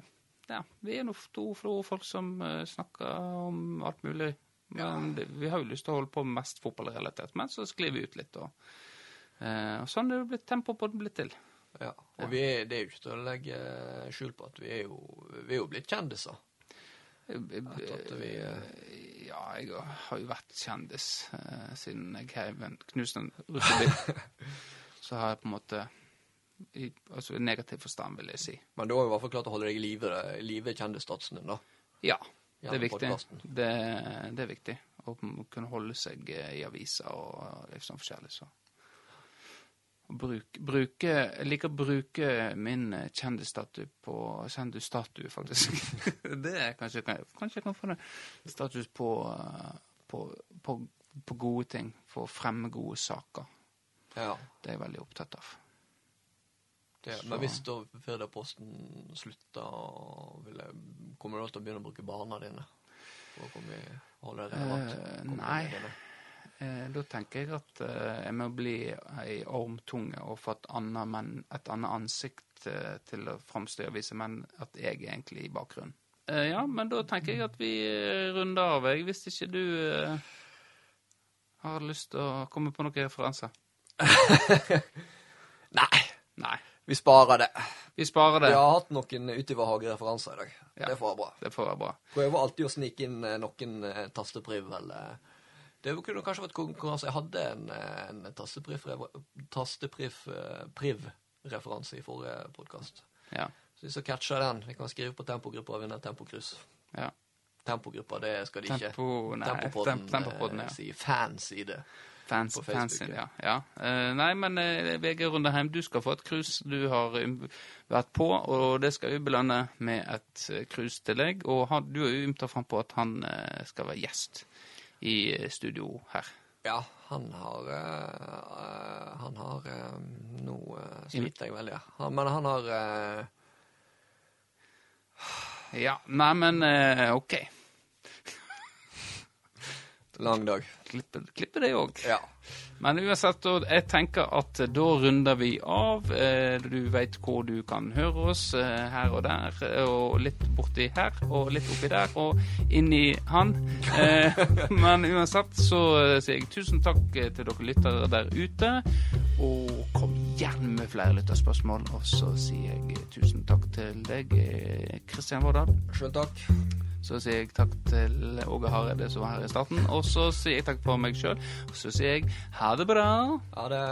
Ja, vi er nå to fra folk som eh, snakker om alt mulig. Men det, vi har jo lyst til å holde på med mest fotballrelatert, men så sklir vi ut litt. Og, eh, og sånn er det blitt tempo på det blitt til. Ja. Og vi er, det er jo ikke til å legge skjul på at vi er jo, vi er jo blitt kjendiser. Etter at vi eh, Ja, jeg har jo vært kjendis eh, siden jeg heiv en knuste en russebil. *laughs* Så har jeg på en måte i, Altså negativ forstand, vil jeg si. Men du har jo i hvert fall klart å holde deg i live, i live kjendisstatusen din, da. Ja, det er viktig. Det, det er viktig. Å kunne holde seg eh, i aviser og litt sånn forskjellig, så. Bruk, bruke, bruke Jeg liker å bruke min eh, kjendisstatue på Kjendisstatue, faktisk. *laughs* det er kanskje Kanskje jeg kan få det. Status på, eh, på, på, på gode ting. For å fremme gode saker. Ja. Det er jeg veldig opptatt av. Det, Så- men hvis da Firdaposten slutter, vil jeg, kommer du da til å begynne å bruke barna dine? For å komme holde deg relevant? Eh, nei. Eh, da tenker jeg at eh, jeg må bli ei ormtunge og få et annet, men, et annet ansikt eh, til å framstå i avisa, men at jeg er egentlig i bakgrunnen. Eh, ja, men da tenker jeg at vi eh, runder av. Jeg, hvis ikke du har lyst til å komme på noen referanser. *laughs* Nei, Nei. Vi sparer det. Vi sparer det. Vi har hatt noen utoverhagereferanser i dag. Ja. Det får være bra. Det får være bra. Prøver alltid å snike inn eh, noen eh, tastepriv eller Det kunne kanskje vært konkurranse. Jeg hadde en, eh, en tastepriv- tastepriv-referanse i forrige podkast. Ja. Så hvis jeg catcher den, vi kan skrive på tempogruppa og vinne tempokryss. ja. Tempogruppa, det skal de ikke. Tempo, nei, Tempopodden, tem- Tempopodden, eh, ja. sier fans i det. Fans, På Facebook, fansen, ja. ja. ja. Eh, nei, men uh, VG Rundeheim, du skal få et cruise du har um, vært på, og det skal vi belønne med et uh, cruise til deg. Og han, du har jo ymta fram på at han uh, skal være gjest i eh, studio her. Ja, han har eh, eh, Han har eh, uh, sliter jeg veldig, han, men han har eh, Ja, nei, men eh, OK. Lang dag. Klippe, klippe det òg. Ja. Men uansett, jeg tenker at da runder vi av. Eh, Du veit hvor du kan høre oss, eh, her og der, eh, og litt borti her, og litt oppi der, og inni han. *laughs* Men uansett så sier jeg tusen takk til dere lyttere der ute, og kom gjerne med flere lytterspørsmål. Og så sier jeg tusen takk til deg, Kristian Vårdal. Skjønt takk. Så sier jeg takk til Åge Hareide som var her i starten, og så sier jeg takk for meg sjøl, og så sier jeg ha det bra. Ha det.